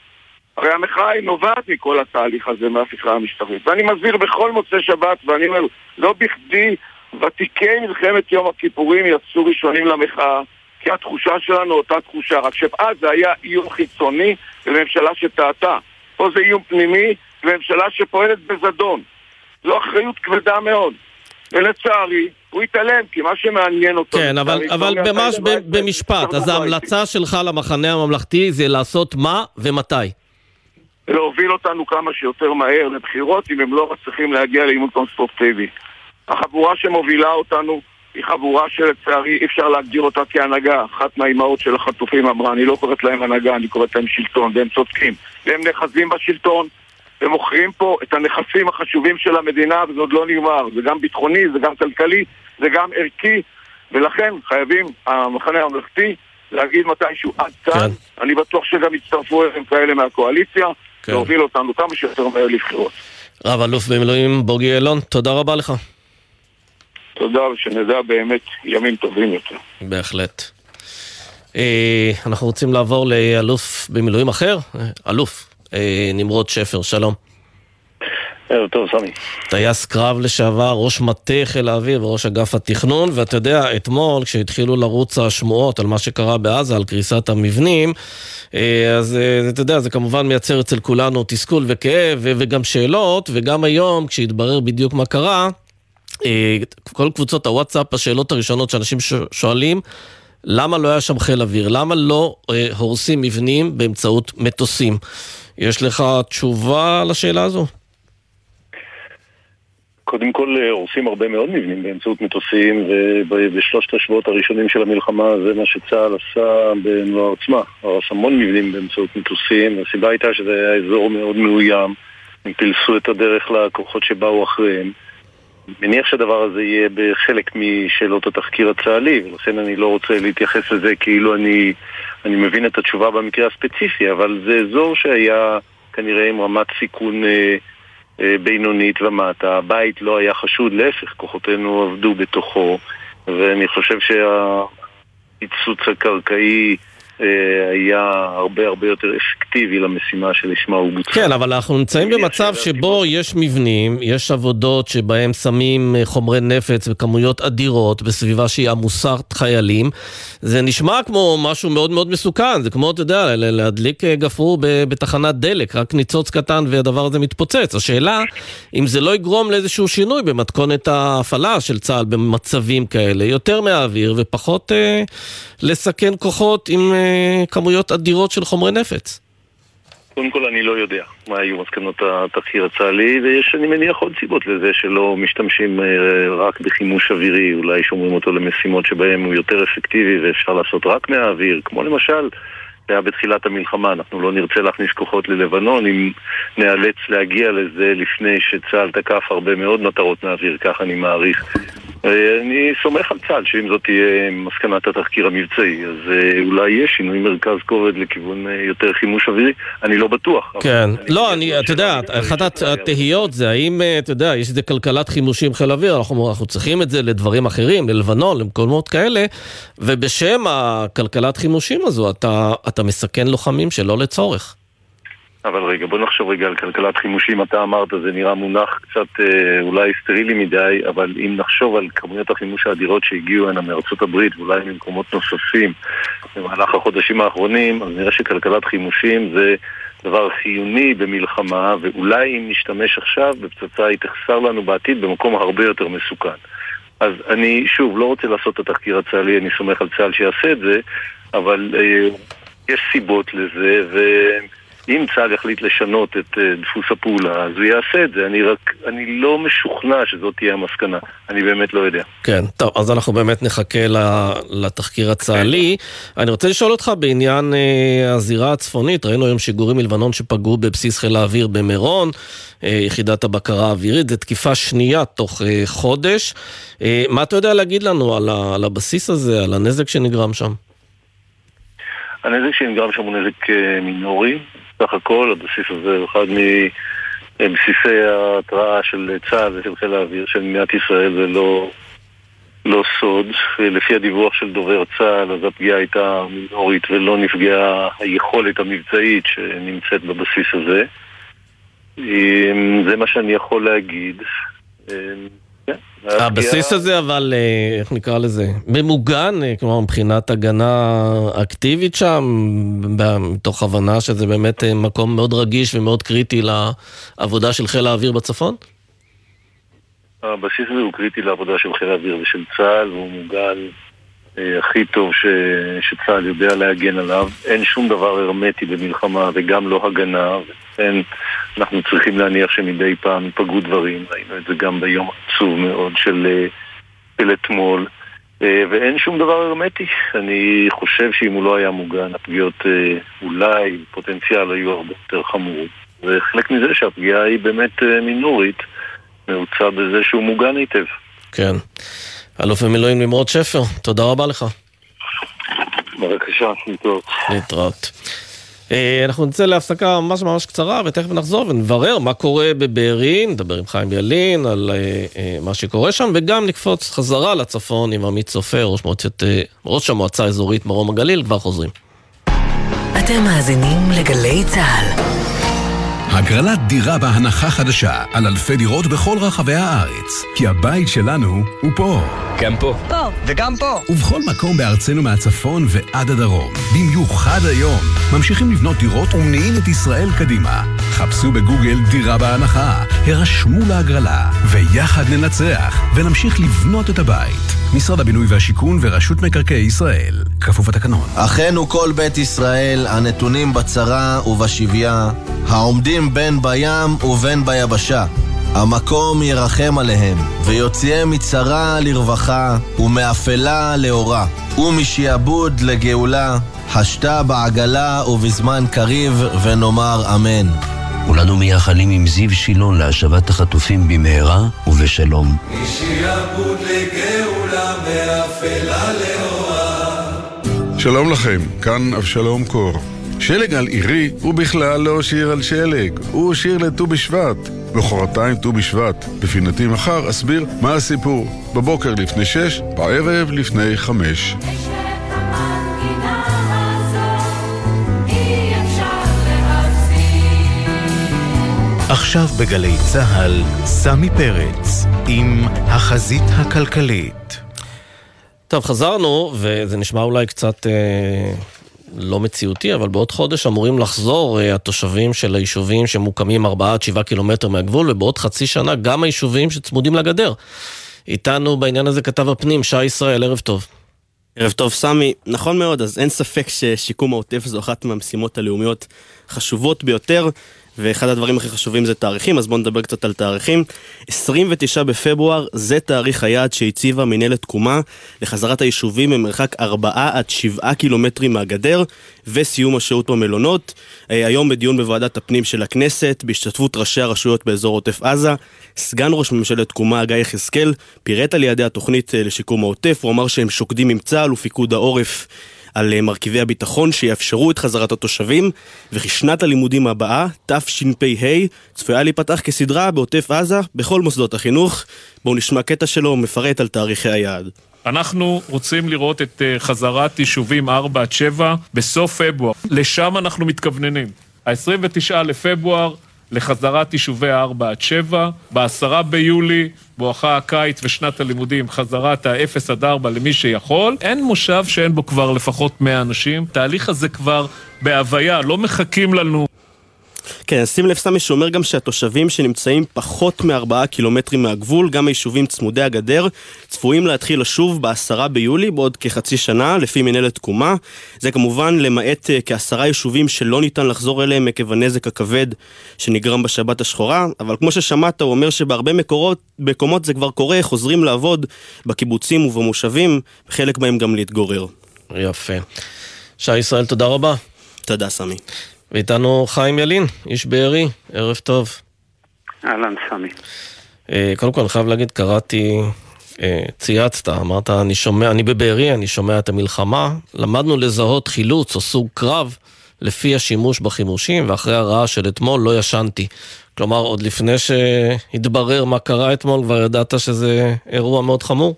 הרי המחאה היא נובעת מכל התהליך הזה מההפיכה המשטרית. ואני מסביר בכל מוצאי שבת, ואני אומר, לא בכדי ותיקי מלחמת יום הכיפורים יצאו ראשונים למחאה, כי התחושה שלנו אותה תחושה, רק שאז זה היה איום חיצוני לממשלה שטעתה. פה זה איום פנימי לממשלה שפועלת בזדון. זו אחריות כבדה מאוד. ולצערי, הוא התעלם, כי מה שמעניין אותו...
כן, אבל, אבל ממש במשפט, אז ההמלצה שלך למחנה הממלכתי זה לעשות מה ומתי?
להוביל אותנו כמה שיותר מהר לבחירות, אם הם לא מצליחים להגיע לעימות קונסטרוקטיבי. החבורה שמובילה אותנו היא חבורה שלצערי אי אפשר להגדיר אותה כהנהגה. אחת מהאימהות של החטופים אמרה, אני לא קוראת להם הנהגה, אני קוראת להם שלטון, והם צודקים. והם נאחזים בשלטון, ומוכרים פה את הנכסים החשובים של המדינה, וזה עוד לא נגמר. זה גם ביטחוני, זה גם כלכלי, זה גם ערכי, ולכן חייבים, המחנה הממלכתי, להגיד מתישהו עד כאן. כן. אני בטוח שגם יצטרפו אליהם כאלה מהקואליציה, כן. להוביל אותנו כמה שיותר מהר לבחירות.
רב אלוף במילואים בוגי יעלון, תודה רבה לך.
תודה, ושנדע באמת ימים טובים יותר.
בהחלט. אה, אנחנו רוצים לעבור לאלוף במילואים אחר, אלוף אה, נמרוד שפר, שלום.
ערב טוב, סמי.
טייס קרב לשעבר, ראש מטה חיל האוויר וראש אגף התכנון, ואתה יודע, אתמול כשהתחילו לרוץ השמועות על מה שקרה בעזה, על קריסת המבנים, אה, אז אה, אתה יודע, זה כמובן מייצר אצל כולנו תסכול וכאב וגם שאלות, וגם היום, כשהתברר בדיוק מה קרה, כל קבוצות הוואטסאפ, השאלות הראשונות שאנשים שואלים, למה לא היה שם חיל אוויר? למה לא הורסים מבנים באמצעות מטוסים? יש לך תשובה לשאלה הזו?
קודם כל הורסים הרבה מאוד מבנים באמצעות מטוסים ובשלושת השבועות הראשונים של המלחמה זה מה שצה"ל עשה במלוא העוצמה הרס המון מבנים באמצעות מטוסים הסיבה הייתה שזה היה אזור מאוד מאוים. הם פילסו את הדרך לכוחות שבאו אחריהם. מניח שהדבר הזה יהיה בחלק משאלות התחקיר הצה"לי ולכן אני לא רוצה להתייחס לזה כאילו אני, אני מבין את התשובה במקרה הספציפי אבל זה אזור שהיה כנראה עם רמת סיכון אה, אה, בינונית ומטה. הבית לא היה חשוד, להפך, כוחותינו עבדו בתוכו, ואני חושב שהפיצוץ הקרקעי היה הרבה הרבה יותר אפקטיבי למשימה שלשמה הוא בוצע.
כן, אבל אנחנו נמצאים במצב שבו יש מבנים, יש עבודות שבהם שמים אה, חומרי נפץ וכמויות אדירות בסביבה שהיא עמוסת חיילים. זה נשמע כמו משהו מאוד מאוד מסוכן, זה כמו, אתה יודע, להדליק אה, גפרור בתחנת דלק, רק ניצוץ קטן והדבר הזה מתפוצץ. השאלה, אם זה לא יגרום לאיזשהו שינוי במתכונת ההפעלה של צה"ל במצבים כאלה, יותר מהאוויר ופחות אה, לסכן כוחות עם... אה, כמויות אדירות של חומרי נפץ.
קודם כל אני לא יודע מה היו מסקנות התחקיר הצה"לי ויש אני מניח עוד סיבות לזה שלא משתמשים אה, רק בחימוש אווירי אולי שומרים אותו למשימות שבהם הוא יותר אפקטיבי ואפשר לעשות רק מהאוויר כמו למשל היה בתחילת המלחמה, אנחנו לא נרצה להכניס כוחות ללבנון אם נאלץ להגיע לזה לפני שצה"ל תקף הרבה מאוד מטרות מהאוויר, כך אני מעריך. אני סומך על צה"ל שאם זאת תהיה מסקנת התחקיר המבצעי, אז אה, אולי יהיה שינוי מרכז כובד לכיוון אה, יותר חימוש אווירי, אני לא בטוח.
כן, לא, אני, אתה יודע, אחת התהיות זה האם, אה, אתה יודע, יש איזה כלכלת חימושים חיל אוויר, אנחנו, אנחנו צריכים את זה לדברים אחרים, ללבנון, למקומות כאלה, ובשם הכלכלת חימושים הזו, אתה, אתה מסכן לוחמים שלא לצורך.
אבל רגע, בוא נחשוב רגע על כלכלת חימושים, אתה אמרת, זה נראה מונח קצת אה, אולי סטרילי מדי, אבל אם נחשוב על כמויות החימוש האדירות שהגיעו הנה מארצות הברית ואולי ממקומות נוספים במהלך החודשים האחרונים, אז נראה שכלכלת חימושים זה דבר חיוני במלחמה, ואולי אם נשתמש עכשיו בפצצה היא תחסר לנו בעתיד במקום הרבה יותר מסוכן. אז אני, שוב, לא רוצה לעשות את התחקיר הצה"לי, אני סומך על צה"ל שיעשה את זה, אבל אה, יש סיבות לזה, ו... אם צה"ל יחליט לשנות את uh, דפוס הפעולה, אז הוא יעשה את זה. אני רק, אני לא משוכנע שזאת תהיה המסקנה. אני באמת לא יודע.
כן, טוב, אז אנחנו באמת נחכה לתחקיר הצה"לי. אני רוצה לשאול אותך בעניין uh, הזירה הצפונית. ראינו היום שיגורים מלבנון שפגעו בבסיס חיל האוויר במירון, uh, יחידת הבקרה האווירית. זו תקיפה שנייה תוך חודש. מה אתה יודע להגיד לנו על הבסיס הזה, על הנזק שנגרם שם?
הנזק שנגרם שם הוא נזק מינורי, סך הכל הבסיס הזה הוא אחד מבסיסי ההתראה של צה"ל ושל חיל האוויר של מדינת ישראל, זה לא, לא סוד. לפי הדיווח של דובר צה"ל, אז הפגיעה הייתה מינורית ולא נפגעה היכולת המבצעית שנמצאת בבסיס הזה. זה מה שאני יכול להגיד.
הבסיס הזה אבל, אה, איך נקרא לזה, ממוגן, אה, כלומר מבחינת הגנה אקטיבית שם, מתוך הבנה שזה באמת אה, מקום מאוד רגיש ומאוד קריטי לעבודה של חיל האוויר בצפון?
הבסיס הזה הוא קריטי לעבודה של חיל האוויר ושל צה"ל, והוא מוגן הכי טוב ש... שצה"ל יודע להגן עליו. אין שום דבר הרמטי במלחמה וגם לא הגנה, ולכן אנחנו צריכים להניח שמדי פעם ייפגעו דברים. ראינו את זה גם ביום עצוב מאוד של, אה, של אתמול. אה, ואין שום דבר הרמטי. אני חושב שאם הוא לא היה מוגן, הפגיעות אולי, פוטנציאל, היו הרבה יותר חמורות. וחלק מזה שהפגיעה היא באמת מינורית, נעוצה בזה שהוא מוגן היטב.
כן. אלוף במילואים נמרוד שפר, תודה רבה לך.
בבקשה, להתראות.
להתראות. אה, אנחנו נצא להפסקה ממש ממש קצרה ותכף נחזור ונברר מה קורה בבארי, נדבר עם חיים ילין על אה, אה, מה שקורה שם וגם נקפוץ חזרה לצפון עם עמית סופר, ראש, מועצת, ראש המועצה האזורית מרום הגליל, כבר חוזרים.
אתם מאזינים לגלי צה"ל.
הגרלת דירה בהנחה חדשה על אלפי דירות בכל רחבי הארץ. כי הבית שלנו הוא פה.
גם פה. פה. וגם פה.
ובכל מקום בארצנו מהצפון ועד הדרום. במיוחד היום. ממשיכים לבנות דירות ומניעים את ישראל קדימה. חפשו בגוגל דירה בהנחה, הרשמו להגרלה, ויחד ננצח, ונמשיך לבנות את הבית. משרד הבינוי והשיכון ורשות מקרקעי ישראל. כפוף לתקנון.
אחינו כל בית ישראל, הנתונים בצרה ובשביה, העומדים בין בים ובין ביבשה. המקום ירחם עליהם, ויוציאם מצרה לרווחה, ומאפלה לאורה, ומשעבוד לגאולה, השתה בעגלה ובזמן קריב, ונאמר אמן.
כולנו מייחלים עם זיו שילון להשבת החטופים במהרה ובשלום.
משעבוד לגאולה, מאפלה לאורה.
שלום לכם, כאן אבשלום קור. שלג על עירי הוא בכלל לא שיר על שלג, הוא שיר לט"ו בשבט. מחרתיים ט"ו בשבט. בפינתי מחר אסביר מה הסיפור. בבוקר לפני שש, בערב לפני חמש.
עכשיו בגלי צה"ל, סמי פרץ, עם החזית הכלכלית.
טוב, חזרנו, וזה נשמע אולי קצת אה, לא מציאותי, אבל בעוד חודש אמורים לחזור אה, התושבים של היישובים שמוקמים 4 עד 7 קילומטר מהגבול, ובעוד חצי שנה גם היישובים שצמודים לגדר. איתנו בעניין הזה כתב הפנים, שי ישראל, ערב טוב.
ערב טוב, סמי. נכון מאוד, אז אין ספק ששיקום העוטף זו אחת מהמשימות הלאומיות חשובות ביותר. ואחד הדברים הכי חשובים זה תאריכים, אז בואו נדבר קצת על תאריכים. 29 בפברואר זה תאריך היעד שהציבה מנהלת תקומה לחזרת היישובים ממרחק 4 עד 7 קילומטרים מהגדר וסיום השהות במלונות. אה, היום בדיון בוועדת הפנים של הכנסת, בהשתתפות ראשי הרשויות באזור עוטף עזה, סגן ראש ממשלת תקומה גיא יחזקאל פירט על יעדי התוכנית אה, לשיקום העוטף, הוא אמר שהם שוקדים עם צה"ל ופיקוד העורף. על אה, מרכיבי הביטחון שיאפשרו את חזרת התושבים, וכי שנת הלימודים הבאה, תשפ"ה, צפויה להיפתח כסדרה בעוטף עזה בכל מוסדות החינוך. בואו נשמע קטע שלו מפרט על תאריכי היעד.
אנחנו רוצים לראות את אה, חזרת יישובים 4 עד 7 בסוף פברואר. לשם אנחנו מתכווננים. ה-29 לפברואר לחזרת יישובי 4 עד 7, ב-10 ביולי בואכה הקיץ ושנת הלימודים, חזרת ה-0 עד 4 למי שיכול. אין מושב שאין בו כבר לפחות 100 אנשים. התהליך הזה כבר בהוויה, לא מחכים לנו.
כן, שים לב סמי שאומר גם שהתושבים שנמצאים פחות מארבעה קילומטרים מהגבול, גם היישובים צמודי הגדר, צפויים להתחיל לשוב בעשרה ביולי, בעוד כחצי שנה, לפי מנהלת תקומה. זה כמובן למעט uh, כעשרה יישובים שלא ניתן לחזור אליהם עקב הנזק הכבד שנגרם בשבת השחורה, אבל כמו ששמעת, הוא אומר שבהרבה מקורות, מקומות זה כבר קורה, חוזרים לעבוד בקיבוצים ובמושבים, חלק מהם גם להתגורר.
יפה. שי ישראל, תודה רבה.
תודה, סמי.
ואיתנו חיים ילין, איש בארי, ערב טוב.
אהלן, סמי.
אה, קודם כל, אני חייב להגיד, קראתי, אה, צייצת, אמרת, אני שומע, אני בבארי, אני שומע את המלחמה. למדנו לזהות חילוץ או סוג קרב לפי השימוש בחימושים, ואחרי הרעש של אתמול לא ישנתי. כלומר, עוד לפני שהתברר מה קרה אתמול, כבר ידעת שזה אירוע מאוד חמור?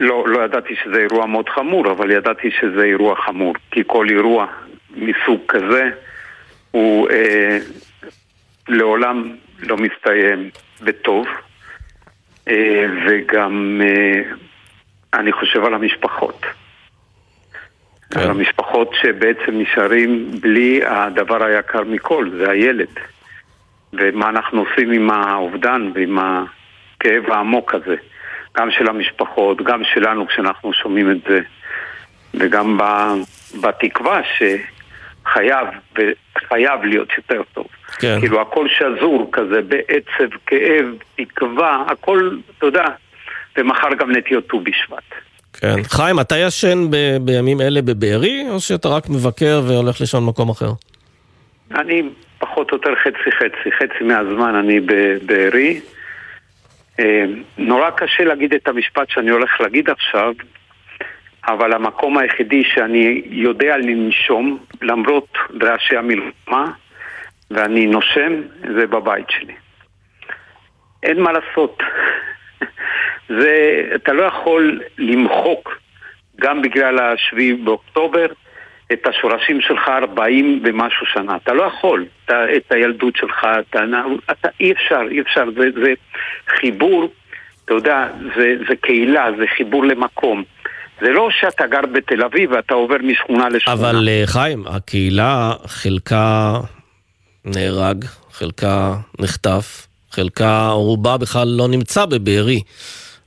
לא, לא ידעתי שזה אירוע מאוד חמור, אבל ידעתי שזה אירוע חמור. כי כל אירוע מסוג כזה הוא אה, לעולם לא מסתיים בטוב אה, וגם אה, אני חושב על המשפחות. כן. על המשפחות שבעצם נשארים בלי הדבר היקר מכל, זה הילד. ומה אנחנו עושים עם האובדן ועם הכאב העמוק הזה. גם של המשפחות, גם שלנו כשאנחנו שומעים את זה, וגם בתקווה ש... חייב, וחייב להיות יותר טוב. כן. כאילו הכל שזור כזה, בעצב, כאב, תקווה, הכל, אתה יודע, ומחר גם נטיות ט"ו בשבט.
כן. חיים, אתה ישן ב- בימים אלה בבארי, או שאתה רק מבקר והולך לישון במקום אחר?
אני פחות או יותר חצי חצי, חצי מהזמן אני בבארי. אה, נורא קשה להגיד את המשפט שאני הולך להגיד עכשיו, אבל המקום היחידי שאני יודע לנשום, למרות רעשי המלחמה, ואני נושם, זה בבית שלי. אין מה לעשות. זה, אתה לא יכול למחוק, גם בגלל השביעי באוקטובר, את השורשים שלך 40 ומשהו שנה. אתה לא יכול. אתה, את הילדות שלך, אתה, אתה אי אפשר, אי אפשר. זה, זה חיבור, אתה יודע, זה, זה קהילה, זה חיבור למקום. זה לא שאתה גר בתל אביב ואתה עובר משכונה לשכונה.
אבל אה, חיים, הקהילה חלקה נהרג, חלקה נחטף, חלקה, רובה בכלל לא נמצא בבארי.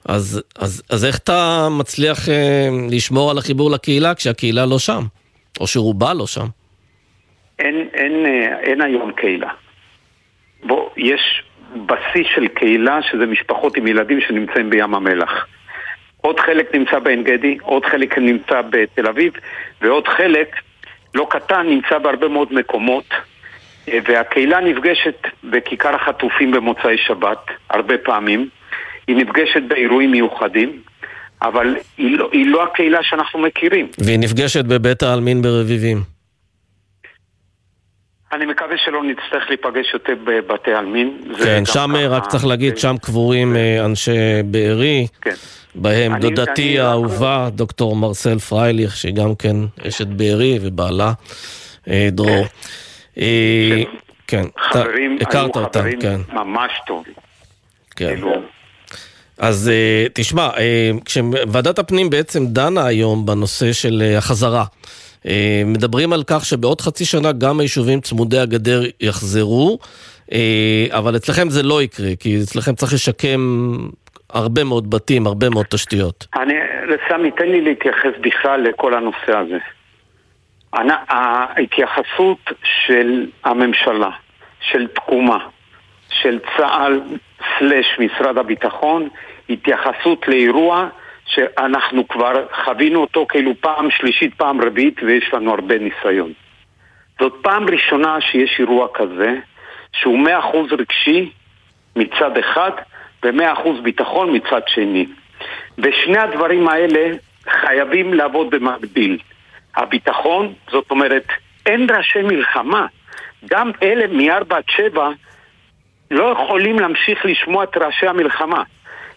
אז, אז, אז איך אתה מצליח אה, לשמור על החיבור לקהילה כשהקהילה לא שם? או שרובה לא שם?
אין, אין, אה, אין היום קהילה. בוא, יש בסיס של קהילה, שזה משפחות עם ילדים שנמצאים בים המלח. עוד חלק נמצא בעין גדי, עוד חלק נמצא בתל אביב, ועוד חלק, לא קטן, נמצא בהרבה מאוד מקומות. אה, והקהילה נפגשת בכיכר החטופים במוצאי שבת, הרבה פעמים. היא נפגשת באירועים מיוחדים, אבל היא לא, היא לא הקהילה שאנחנו מכירים.
והיא נפגשת בבית העלמין ברביבים.
אני מקווה שלא נצטרך להיפגש יותר בבתי עלמין.
כן, שם ככה... רק צריך להגיד, שם קבורים כן. אנשי בארי. כן. בהם אני, דודתי אני... האהובה, דוקטור מרסל פרייליך, שהיא גם כן אשת בארי, ובעלה דרור.
כן, כן חברים, הכרת אותה, כן. ממש טובים.
כן. כאילו, אז תשמע, כשוועדת הפנים בעצם דנה היום בנושא של החזרה, מדברים על כך שבעוד חצי שנה גם היישובים צמודי הגדר יחזרו, אבל אצלכם זה לא יקרה, כי אצלכם צריך לשקם הרבה מאוד בתים, הרבה מאוד תשתיות.
אני, סמי, תן לי להתייחס בכלל לכל הנושא הזה. ההתייחסות של הממשלה, של תקומה, של צה"ל סלש משרד הביטחון, התייחסות לאירוע שאנחנו כבר חווינו אותו כאילו פעם שלישית, פעם רביעית, ויש לנו הרבה ניסיון. זאת פעם ראשונה שיש אירוע כזה, שהוא מאה אחוז רגשי מצד אחד, ומאה אחוז ביטחון מצד שני. ושני הדברים האלה חייבים לעבוד במקביל. הביטחון, זאת אומרת, אין ראשי מלחמה. גם אלה מ-4 עד 7 לא יכולים להמשיך לשמוע את ראשי המלחמה.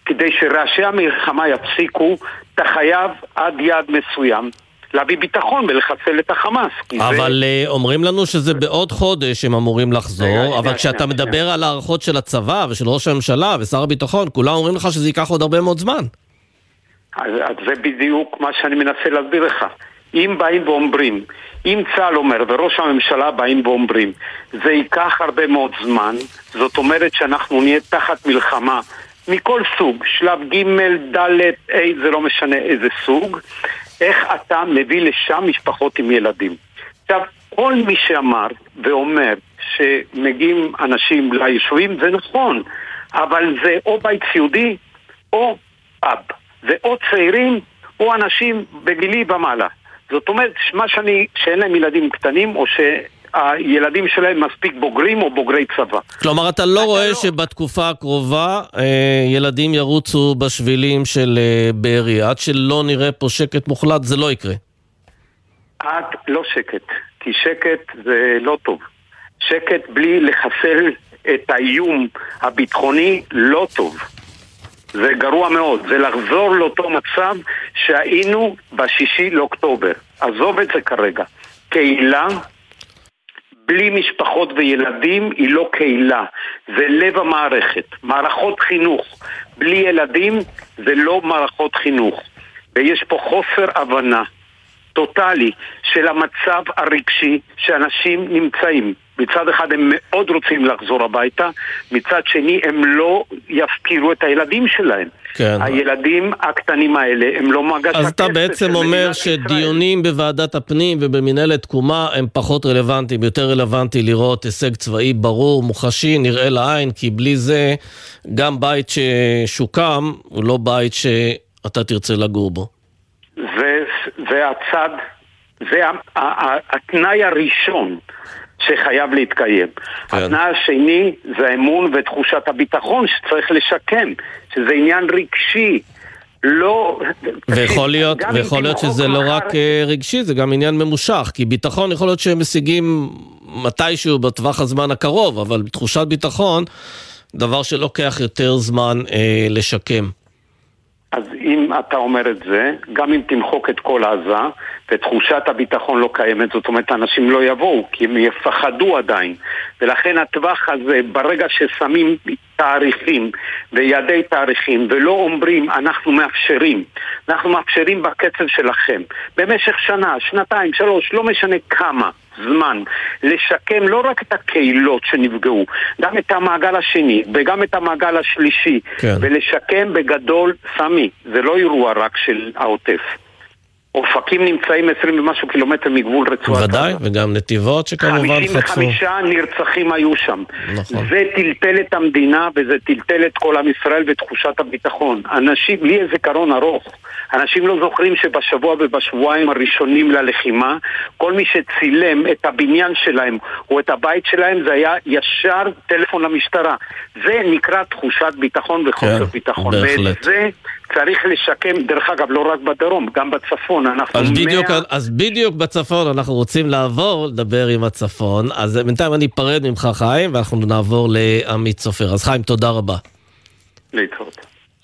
כדי שראשי המלחמה יפסיקו, אתה חייב עד יעד מסוים להביא ביטחון ולחסל את החמאס.
אבל זה... אומרים לנו שזה בעוד חודש הם אמורים לחזור, אבל כשאתה מדבר על הערכות של הצבא ושל ראש הממשלה ושר הביטחון, כולם אומרים לך שזה ייקח עוד הרבה מאוד זמן.
אז, אז זה בדיוק מה שאני מנסה להסביר לך. אם באים ואומרים, אם צה"ל אומר וראש הממשלה באים ואומרים, זה ייקח הרבה מאוד זמן, זאת אומרת שאנחנו נהיה תחת מלחמה מכל סוג, שלב ג', ד', ה', זה לא משנה איזה סוג, איך אתה מביא לשם משפחות עם ילדים. עכשיו, כל מי שאמר ואומר שמגיעים אנשים ליישובים, זה נכון, אבל זה או בית סיעודי או פאב. זה או צעירים או אנשים בגילי ומעלה. זאת אומרת, מה שאני, שאין להם ילדים קטנים או ש... הילדים שלהם מספיק בוגרים או בוגרי צבא.
כלומר, אתה לא רואה לא... שבתקופה הקרובה אה, ילדים ירוצו בשבילים של אה, בארי, עד שלא נראה פה שקט מוחלט, זה לא יקרה.
עד לא שקט, כי שקט זה לא טוב. שקט בלי לחסל את האיום הביטחוני לא טוב. זה גרוע מאוד, זה לחזור לאותו מצב שהיינו בשישי לאוקטובר. עזוב את זה כרגע. קהילה בלי משפחות וילדים היא לא קהילה, זה לב המערכת. מערכות חינוך בלי ילדים זה לא מערכות חינוך. ויש פה חוסר הבנה טוטאלי של המצב הרגשי שאנשים נמצאים. מצד אחד הם מאוד רוצים לחזור הביתה, מצד שני הם לא יפקירו את הילדים שלהם. כן. הילדים הקטנים האלה הם לא מגש
הכסף אז אתה בעצם אומר שדיונים ישראל. בוועדת הפנים ובמנהלת תקומה הם פחות רלוונטיים, יותר רלוונטי לראות הישג צבאי ברור, מוחשי, נראה לעין, כי בלי זה גם בית ששוקם הוא לא בית שאתה תרצה לגור בו.
זה, זה הצד, זה התנאי הראשון. שחייב להתקיים. כן. התנאי השני זה האמון ותחושת הביטחון שצריך לשקם, שזה עניין רגשי. לא...
ויכול להיות, ויכול להיות שזה לא רק אה, רגשי, זה גם עניין ממושך, כי ביטחון יכול להיות שהם משיגים מתישהו בטווח הזמן הקרוב, אבל תחושת ביטחון, דבר שלוקח יותר זמן אה, לשקם.
אז אם אתה אומר את זה, גם אם תמחוק את כל עזה, ותחושת הביטחון לא קיימת, זאת אומרת, אנשים לא יבואו, כי הם יפחדו עדיין. ולכן הטווח הזה, ברגע ששמים תאריכים ויעדי תאריכים, ולא אומרים, אנחנו מאפשרים, אנחנו מאפשרים בקצב שלכם, במשך שנה, שנתיים, שלוש, לא משנה כמה. זמן לשקם לא רק את הקהילות שנפגעו, גם את המעגל השני וגם את המעגל השלישי, כן. ולשקם בגדול סמי, זה לא אירוע רק של העוטף. אופקים נמצאים 20 ומשהו קילומטר מגבול רצועת
ודאי, וגם נתיבות שכמובן חטפו.
55 נרצחים היו שם.
נכון.
זה טלטל את המדינה וזה טלטל את כל עם ישראל ותחושת הביטחון. אנשים, לי יש זיכרון ארוך. אנשים לא זוכרים שבשבוע ובשבועיים הראשונים ללחימה, כל מי שצילם את הבניין שלהם או את הבית שלהם זה היה ישר טלפון למשטרה. זה נקרא תחושת ביטחון וחוסר
כן,
ביטחון.
בהחלט.
ואת זה צריך לשקם, דרך אגב, לא רק בדרום, גם בצפון. אנחנו
אז בדיוק,
מאה-
אז בדיוק בצפון אנחנו רוצים לעבור, לדבר עם הצפון. אז בינתיים אני אפרד ממך חיים, ואנחנו נעבור לעמית סופר. אז חיים, תודה רבה.
להתראות.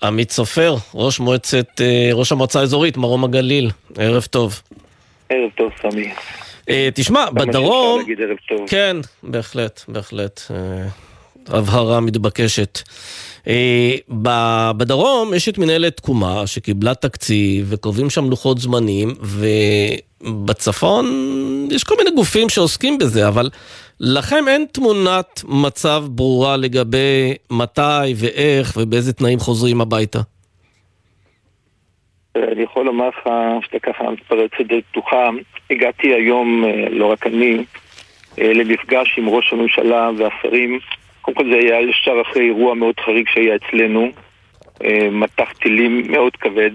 עמית סופר, ראש מועצת, אה, ראש המועצה האזורית מרום הגליל, ערב טוב.
ערב טוב, סמי.
אה, תשמע, בדרום. כן, בהחלט, בהחלט. אה, הבהרה מתבקשת. אה, בדרום יש את מנהלת תקומה שקיבלה תקציב וקובעים שם לוחות זמנים, ובצפון יש כל מיני גופים שעוסקים בזה, אבל לכם אין תמונת מצב ברורה לגבי מתי ואיך ובאיזה תנאים חוזרים הביתה.
אני יכול לומר לך שאתה ככה מתפרץ לדלת פתוחה. הגעתי היום, אה, לא רק אני, אה, למפגש עם ראש הממשלה והשרים. קודם כל זה היה ישר אחרי אירוע מאוד חריג שהיה אצלנו. אה, מטח טילים מאוד כבד.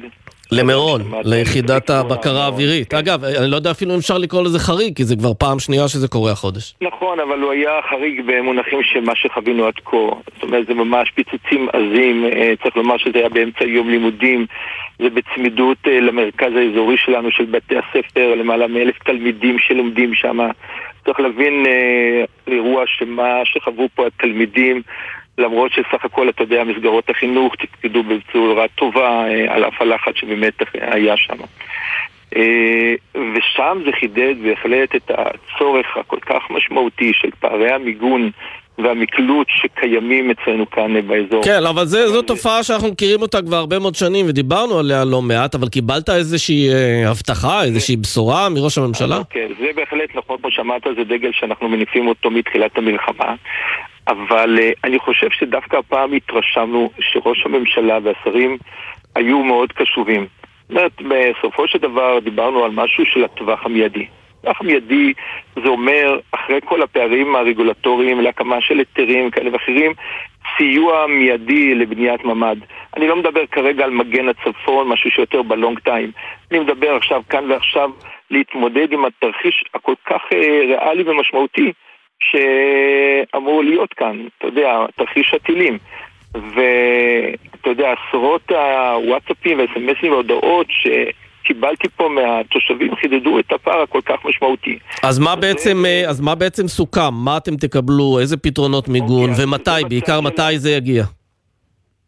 למירון, ליחידת הבקרה האווירית. אגב, אני לא יודע אפילו אם אפשר לקרוא לזה חריג, כי זה כבר פעם שנייה שזה קורה החודש.
נכון, אבל הוא היה חריג במונחים של מה שחווינו עד כה. זאת אומרת, זה ממש פיצוצים עזים, אה, צריך לומר שזה היה באמצע יום לימודים, זה בצמידות אה, למרכז האזורי שלנו, של בתי הספר, למעלה מאלף תלמידים שלומדים שם. צריך להבין אה, אירוע שמה שחוו פה התלמידים, למרות שסך הכל, אתה יודע, מסגרות החינוך תפקדו בצורה טובה, אה, על אף הלחץ שבאמת היה שם. אה, ושם זה חידד בהחלט את הצורך הכל כך משמעותי של פערי המיגון והמקלוט שקיימים אצלנו כאן אה, באזור.
כן, אבל זה, זו תופעה שאנחנו מכירים אותה כבר הרבה מאוד שנים ודיברנו עליה לא מעט, אבל קיבלת איזושהי אה, הבטחה, איזושהי בשורה מראש הממשלה?
כן, זה בהחלט נכון, כמו שאמרת, זה דגל שאנחנו מניפים אותו מתחילת המלחמה. אבל uh, אני חושב שדווקא הפעם התרשמנו שראש הממשלה והשרים היו מאוד קשובים. זאת אומרת, בסופו של דבר דיברנו על משהו של הטווח המיידי. הטווח המיידי זה אומר, אחרי כל הפערים הרגולטוריים להקמה של היתרים כאלה ואחרים, סיוע מיידי לבניית ממ"ד. אני לא מדבר כרגע על מגן הצפון, משהו שיותר בלונג טיים. אני מדבר עכשיו, כאן ועכשיו, להתמודד עם התרחיש הכל כך אה, ריאלי ומשמעותי שאמור להיות כאן, אתה יודע, תרחיש הטילים. ואתה יודע, עשרות הוואטסאפים והסמסים וההודעות שקיבלתי פה מהתושבים חידדו את הפער הכל כך משמעותי.
אז מה בעצם, אה, אז מה בעצם סוכם? מה אתם תקבלו? איזה פתרונות מיגון? ומתי? בעיקר מתי זה יגיע?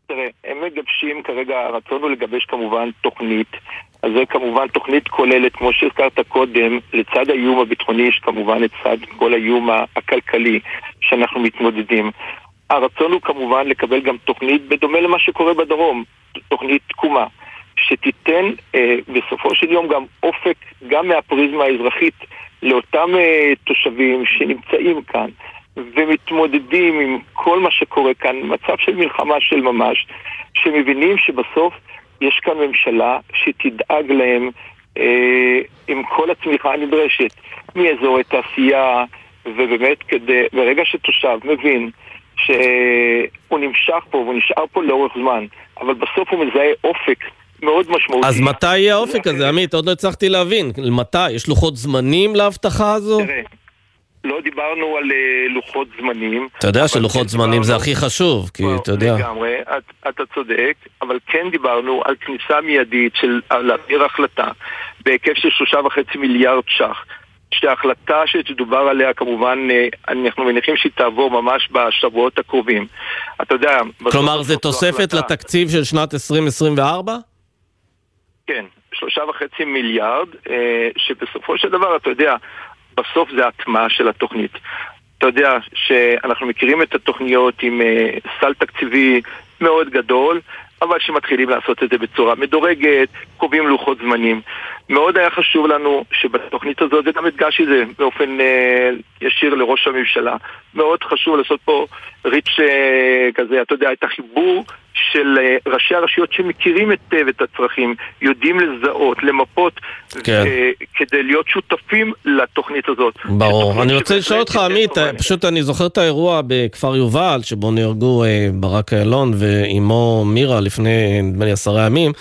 תראה, הם מגבשים כרגע, הרצון הוא לגבש כמובן תוכנית. אז זה כמובן תוכנית כוללת, כמו שהזכרת קודם, לצד האיום הביטחוני יש כמובן לצד כל האיום הכלכלי שאנחנו מתמודדים. הרצון הוא כמובן לקבל גם תוכנית בדומה למה שקורה בדרום, תוכנית תקומה, שתיתן אה, בסופו של יום גם אופק, גם מהפריזמה האזרחית, לאותם אה, תושבים שנמצאים כאן ומתמודדים עם כל מה שקורה כאן, מצב של מלחמה של ממש, שמבינים שבסוף יש כאן ממשלה שתדאג להם אה, עם כל הצמיחה הנדרשת, מאזורי תעשייה, ובאמת כדי, ברגע שתושב מבין שהוא נמשך פה והוא נשאר פה לאורך זמן, אבל בסוף הוא מזהה אופק מאוד משמעותי.
אז מתי יהיה האופק הזה, עמית? עוד לא הצלחתי להבין. מתי? יש לוחות זמנים להבטחה הזו?
תראה, לא דיברנו על אה, לוחות זמנים.
אתה יודע שלוחות
כן
זמנים זה הכי חשוב, כי אתה יודע.
לגמרי, את, אתה צודק, אבל כן דיברנו על כניסה מיידית של להעביר החלטה בהיקף של שלושה וחצי מיליארד ש"ח. שההחלטה שתדובר עליה כמובן, אה, אנחנו מניחים שהיא תעבור ממש בשבועות הקרובים. אתה יודע...
כלומר,
זו
תוספת
החלטה.
לתקציב של שנת 2024?
כן, שלושה וחצי מיליארד, אה, שבסופו של דבר, אתה יודע, בסוף זה הטמעה של התוכנית. אתה יודע שאנחנו מכירים את התוכניות עם אה, סל תקציבי מאוד גדול, אבל שמתחילים לעשות את זה בצורה מדורגת, קובעים לוחות זמנים. מאוד היה חשוב לנו שבתוכנית הזאת, וגם הדגשתי את זה באופן אה, ישיר לראש הממשלה, מאוד חשוב לעשות פה ריץ' אה, כזה, אתה יודע, את החיבור של אה, ראשי הרשויות שמכירים היטב את הצרכים, יודעים לזהות, למפות,
כן.
כדי להיות שותפים לתוכנית הזאת.
ברור. אני רוצה לשאול אותך, עמית, פשוט אני זוכר את האירוע בכפר יובל, שבו נהרגו ברק איילון ואימו מירה לפני, נדמה לי, עשרה ימים.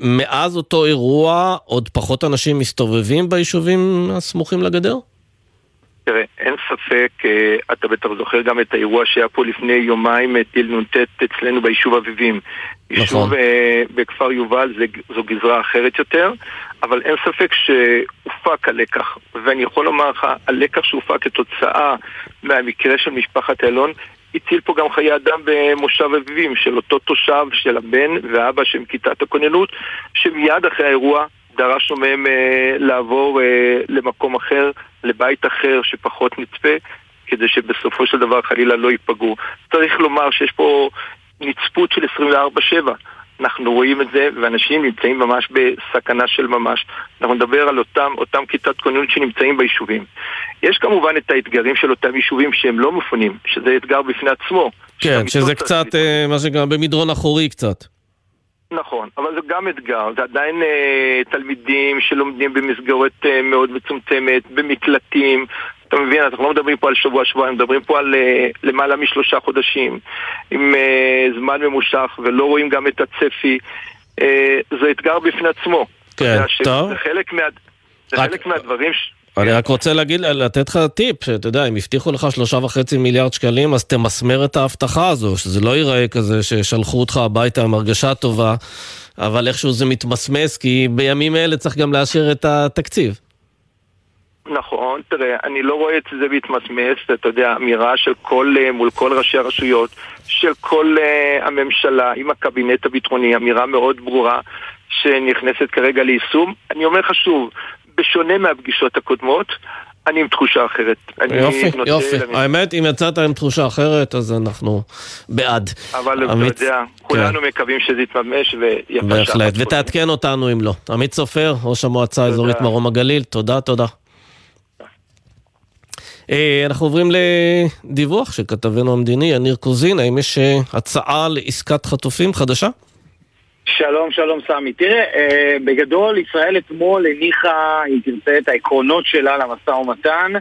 מאז אותו אירוע, עוד פחות אנשים מסתובבים ביישובים הסמוכים לגדר?
תראה, אין ספק, אה, אתה בטח זוכר גם את האירוע שהיה פה לפני יומיים, טיל נ"ט אצלנו ביישוב אביבים. נכון. יישוב אה, בכפר יובל זה, זו גזרה אחרת יותר, אבל אין ספק שהופק הלקח. ואני יכול לומר לך, הלקח שהופק כתוצאה מהמקרה של משפחת אלון, הציל פה גם חיי אדם במושב אביבים, של אותו תושב, של הבן והאבא של כיתת הכוננות, שמיד אחרי האירוע דרשנו מהם אה, לעבור אה, למקום אחר, לבית אחר שפחות נצפה, כדי שבסופו של דבר חלילה לא ייפגעו. צריך לומר שיש פה נצפות של 24-7. אנחנו רואים את זה, ואנשים נמצאים ממש בסכנה של ממש. אנחנו נדבר על אותם, אותם כיתת כוננות שנמצאים ביישובים. יש כמובן את האתגרים של אותם יישובים שהם לא מפונים, שזה אתגר בפני עצמו.
כן, שזה קצת, אה, מה שנקרא, במדרון אחורי קצת.
נכון, אבל זה גם אתגר, זה עדיין אה, תלמידים שלומדים במסגרת אה, מאוד מצומצמת, במקלטים, אתה מבין, אנחנו לא מדברים פה על שבוע-שבועיים, מדברים פה על אה, למעלה משלושה חודשים, עם אה, זמן ממושך, ולא רואים גם את הצפי, אה, זה אתגר בפני עצמו.
כן, טוב.
זה חלק, מה, זה רק... חלק מהדברים ש...
אני רק רוצה להגיד, לתת לך טיפ, שאתה יודע, אם הבטיחו לך שלושה וחצי מיליארד שקלים, אז תמסמר את ההבטחה הזו, שזה לא ייראה כזה ששלחו אותך הביתה עם הרגשה טובה, אבל איכשהו זה מתמסמס, כי בימים אלה צריך גם לאשר את התקציב.
נכון, תראה, אני לא רואה את זה מתמסמס, אתה יודע, אמירה של כל, אה, מול כל ראשי הרשויות, של כל uh, הממשלה עם הקבינט הביטחוני, אמירה מאוד ברורה שנכנסת כרגע ליישום. אני אומר לך שוב, בשונה מהפגישות הקודמות, אני עם תחושה אחרת.
יופי, יופי. למי... האמת, אם יצאת עם תחושה אחרת, אז אנחנו בעד.
אבל עמית... אתה יודע, כולנו כן. מקווים שזה יתממש ויפה
בהחלט, ותעדכן אותנו אם לא. עמית סופר, ראש המועצה האזורית מרום הגליל, תודה, תודה. אה, אנחנו עוברים לדיווח של כתבנו המדיני, יניר קוזין, האם יש אה, הצעה לעסקת חטופים חדשה?
שלום, שלום סמי. תראה, אה, בגדול ישראל אתמול הניחה, אם תרצה, את העקרונות שלה למשא ומתן.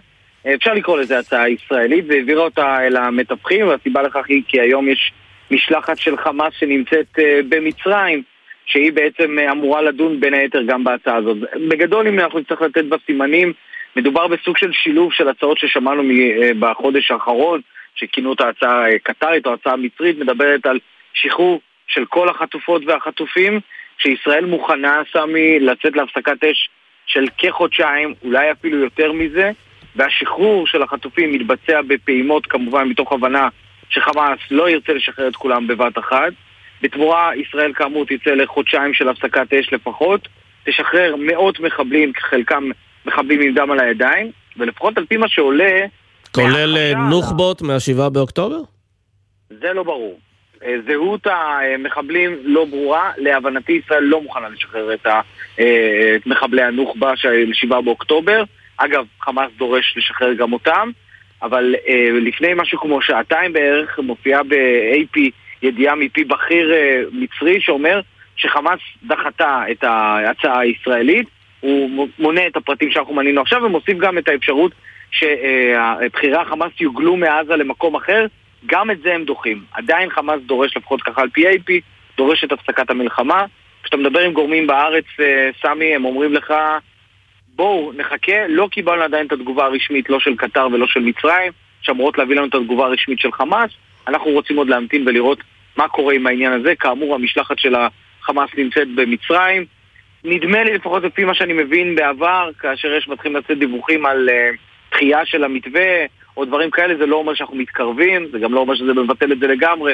אה, אפשר לקרוא לזה הצעה ישראלית, והעבירה אותה אל המתווכים, והסיבה לכך היא כי היום יש משלחת של חמאס שנמצאת אה, במצרים, שהיא בעצם אה, אמורה לדון בין היתר גם בהצעה הזאת. בגדול, אם אנחנו נצטרך לתת בה סימנים, מדובר בסוג של שילוב של הצעות ששמענו אה, בחודש האחרון, שכינו אותה הצעה אה, קטרית או הצעה מצרית, מדברת על שחרור של כל החטופות והחטופים, שישראל מוכנה, סמי, לצאת להפסקת אש של כחודשיים, אולי אפילו יותר מזה, והשחרור של החטופים מתבצע בפעימות, כמובן מתוך הבנה שחמאס לא ירצה לשחרר את כולם בבת אחת. בתמורה, ישראל כאמור תצא לחודשיים של הפסקת אש לפחות, תשחרר מאות מחבלים, חלקם מחבלים עם דם על הידיים, ולפחות על פי מה שעולה...
כולל אה, נוח'בות מה-7 באוקטובר?
זה לא ברור. אה, זהות המחבלים לא ברורה, להבנתי ישראל לא מוכנה לשחרר את, אה, מחבלי הנוח'בה של 7 באוקטובר. אגב, חמאס דורש לשחרר גם אותם, אבל אה, לפני משהו כמו שעתיים בערך מופיעה ב-AP ידיעה מפי בכיר מצרי שאומר שחמאס דחתה את ההצעה הישראלית, הוא מונה את הפרטים שאנחנו מנינו עכשיו ומוסיף גם את האפשרות שבחירי החמאס יוגלו מעזה למקום אחר גם את זה הם דוחים. עדיין חמאס דורש, לפחות ככה על פי AP, דורש את הפסקת המלחמה. כשאתה מדבר עם גורמים בארץ, אה, סמי, הם אומרים לך, בואו, נחכה, לא קיבלנו עדיין את התגובה הרשמית, לא של קטר ולא של מצרים, שאמורות להביא לנו את התגובה הרשמית של חמאס. אנחנו רוצים עוד להמתין ולראות מה קורה עם העניין הזה. כאמור, המשלחת של החמאס נמצאת במצרים. נדמה לי, לפחות לפי מה שאני מבין בעבר, כאשר יש מתחילים לצאת דיווחים על uh, דחייה של המתווה, או דברים כאלה, זה לא אומר שאנחנו מתקרבים, זה גם לא אומר שזה מבטל את זה לגמרי,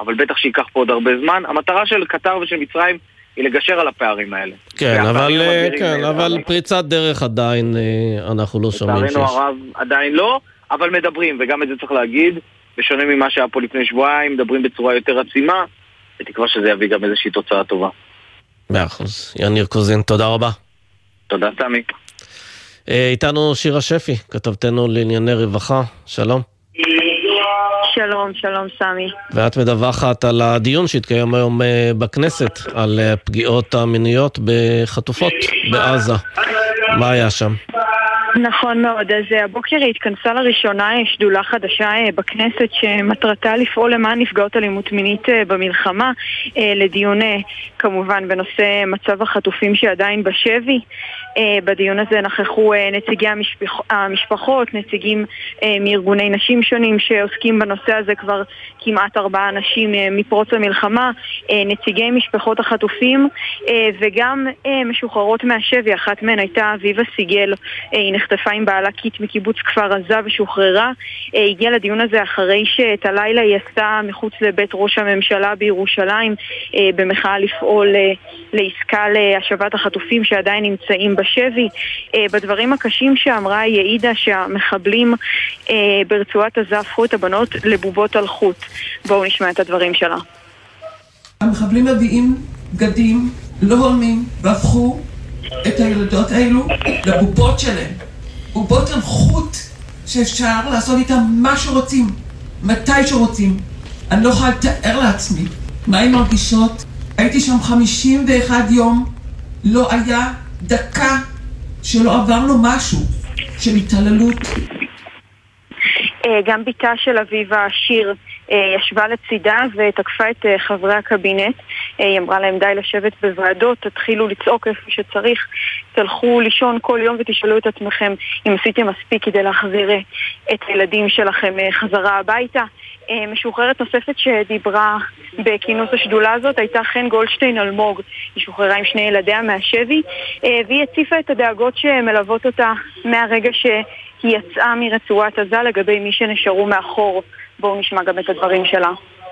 אבל בטח שייקח פה עוד הרבה זמן. המטרה של קטר ושל מצרים היא לגשר על הפערים האלה.
כן, אבל, כן, אבל פריצת דרך עדיין אה, אנחנו לא שומעים
שיש. לצערנו הרב עדיין לא, אבל מדברים, וגם את זה צריך להגיד, בשונה ממה שהיה פה לפני שבועיים, מדברים בצורה יותר עצימה, בתקווה שזה יביא גם איזושהי תוצאה טובה.
מאה אחוז. יניר קוזין, תודה רבה.
תודה, סמי.
אה, איתנו שירה שפי, כתבתנו לענייני רווחה, שלום.
שלום, שלום סמי.
ואת מדווחת על הדיון שהתקיים היום אה, בכנסת, על הפגיעות אה, המיניות בחטופות בעזה. מה היה שם?
נכון מאוד, אז אה, הבוקר התכנסה לראשונה שדולה חדשה בכנסת שמטרתה לפעול למען נפגעות אלימות מינית במלחמה לדיון כמובן בנושא מצב החטופים שעדיין בשבי. אה, בדיון הזה נכחו אה, נציגי המשפח, המשפחות, נציגים אה, מארגוני נשים שונים שעוסקים בנושא הזה כבר כמעט ארבעה אנשים מפרוץ המלחמה, נציגי משפחות החטופים וגם משוחררות מהשבי, אחת מהן הייתה אביבה סיגל, היא נחטפה עם בעלה קיט מקיבוץ כפר עזה ושוחררה, הגיעה לדיון הזה אחרי שאת הלילה היא עשתה מחוץ לבית ראש הממשלה בירושלים במחאה לפעול לעסקה להשבת החטופים שעדיין נמצאים בשבי. אה, בדברים הקשים שאמרה היא העידה שהמחבלים אה, ברצועת עזה הפכו את הבנות לבובות על חוט. בואו נשמע את הדברים שלה.
המחבלים מביאים בגדים לא הולמים והפכו את הילדות האלו לבובות שלהם. בובות על חוט שאפשר לעשות איתן מה שרוצים, מתי שרוצים. אני לא יכולה לתאר לעצמי מה הן מרגישות. הייתי שם 51 יום, לא היה דקה שלא עברנו משהו של התעללות.
אה, גם בתה של אביבה, שיר, ישבה לצידה ותקפה את אה, חברי הקבינט. היא אמרה להם די לשבת בוועדות, תתחילו לצעוק איפה שצריך, תלכו לישון כל יום ותשאלו את עצמכם אם עשיתם מספיק כדי להחזיר את הילדים שלכם חזרה הביתה. משוחררת נוספת שדיברה בכינוס השדולה הזאת הייתה חן גולדשטיין אלמוג. היא שוחררה עם שני ילדיה מהשבי, והיא הציפה את הדאגות שמלוות אותה מהרגע שהיא יצאה מרצועת עזה לגבי מי שנשארו מאחור. בואו נשמע גם את הדברים שלה.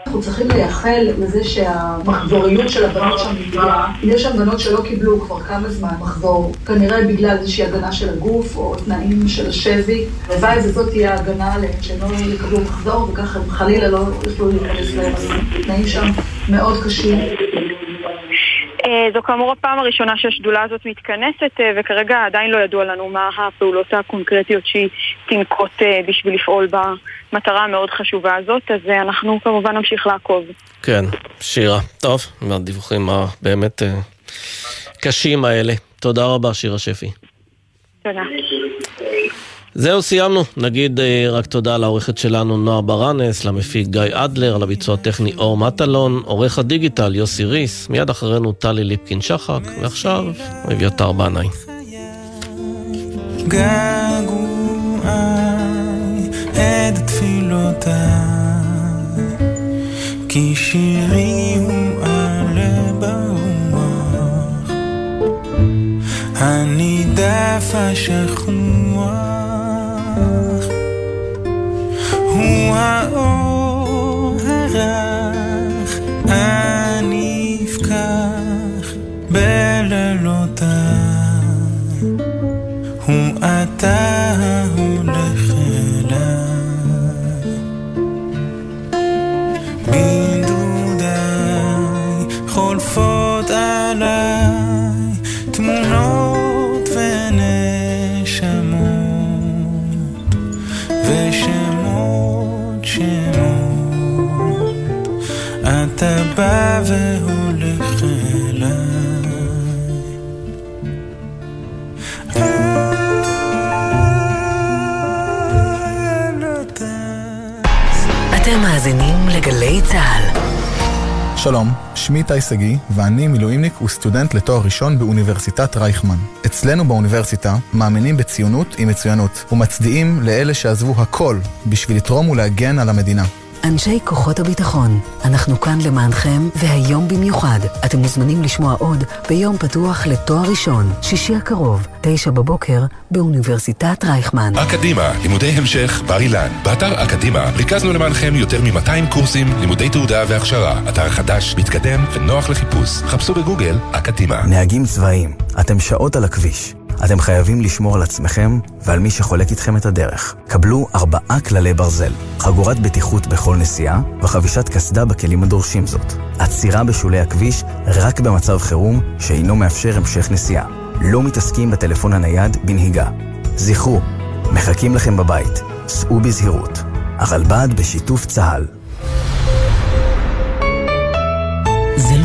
אנחנו צריכים לייחל לזה שהמחזוריות של הבנות שם נפגעה. יש שם בנות שלא קיבלו כבר כמה זמן מחזור, כנראה בגלל איזושהי הגנה של הגוף או תנאים של השבי. הלוואי וזאת תהיה ההגנה עליהם, שהם לא יקבלו מחזור וככה חלילה לא יוכלו להיכנס להם. התנאים שם מאוד קשים.
אה, זו כאמור הפעם הראשונה שהשדולה הזאת מתכנסת אה, וכרגע עדיין לא ידוע לנו מה הפעולות הקונקרטיות שהיא תנקוט אה, בשביל לפעול במטרה המאוד חשובה הזאת, אז אנחנו כמובן נמשיך לעקוב.
כן, שירה. טוב, מהדיווחים הבאמת קשים האלה. תודה רבה, שירה שפי.
תודה.
זהו, סיימנו. נגיד אה, רק תודה לעורכת שלנו נועה ברנס, למפיק גיא אדלר, לביצוע הטכני אור מטלון, עורך הדיגיטל יוסי ריס, מיד אחרינו טלי ליפקין שחק, ועכשיו אביתר בנאי. כי שירי הוא האור הרך הנפקח בלילותיי. הוא אתה והולך אליי.
אתם מאזינים לגלי צה"ל.
שלום, שמי איתי שגיא, ואני מילואימניק וסטודנט לתואר ראשון באוניברסיטת רייכמן. אצלנו באוניברסיטה מאמינים בציונות עם מצוינות, ומצדיעים לאלה שעזבו הכל בשביל לתרום ולהגן על המדינה.
אנשי כוחות הביטחון, אנחנו כאן למענכם, והיום במיוחד. אתם מוזמנים לשמוע עוד ביום פתוח לתואר ראשון, שישי הקרוב, תשע בבוקר, באוניברסיטת רייכמן.
אקדימה, לימודי המשך, בר אילן. באתר אקדימה ריכזנו למענכם יותר מ-200 קורסים, לימודי תעודה והכשרה. אתר חדש, מתקדם ונוח לחיפוש. חפשו בגוגל אקדימה.
נהגים צבאיים, אתם שעות על הכביש. אתם חייבים לשמור על עצמכם ועל מי שחולק איתכם את הדרך. קבלו ארבעה כללי ברזל, חגורת בטיחות בכל נסיעה וחבישת קסדה בכלים הדורשים זאת. עצירה בשולי הכביש רק במצב חירום שאינו מאפשר המשך נסיעה. לא מתעסקים בטלפון הנייד בנהיגה. זכרו, מחכים לכם בבית, סעו בזהירות. הרלב"ד בשיתוף צה"ל.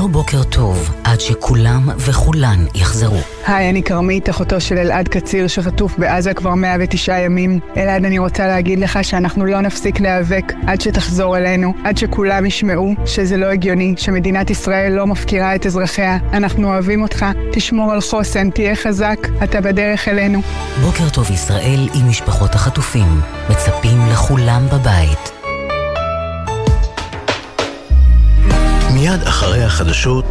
לא בוקר טוב עד שכולם וכולן יחזרו.
היי, אני כרמית, אחותו של אלעד קציר שחטוף בעזה כבר 109 ימים. אלעד, אני רוצה להגיד לך שאנחנו לא נפסיק להיאבק עד שתחזור אלינו, עד שכולם ישמעו שזה לא הגיוני, שמדינת ישראל לא מפקירה את אזרחיה. אנחנו אוהבים אותך, תשמור על חוסן, תהיה חזק, אתה בדרך אלינו.
בוקר טוב ישראל עם משפחות החטופים. מצפים לכולם בבית.
מיד אחרי החדשות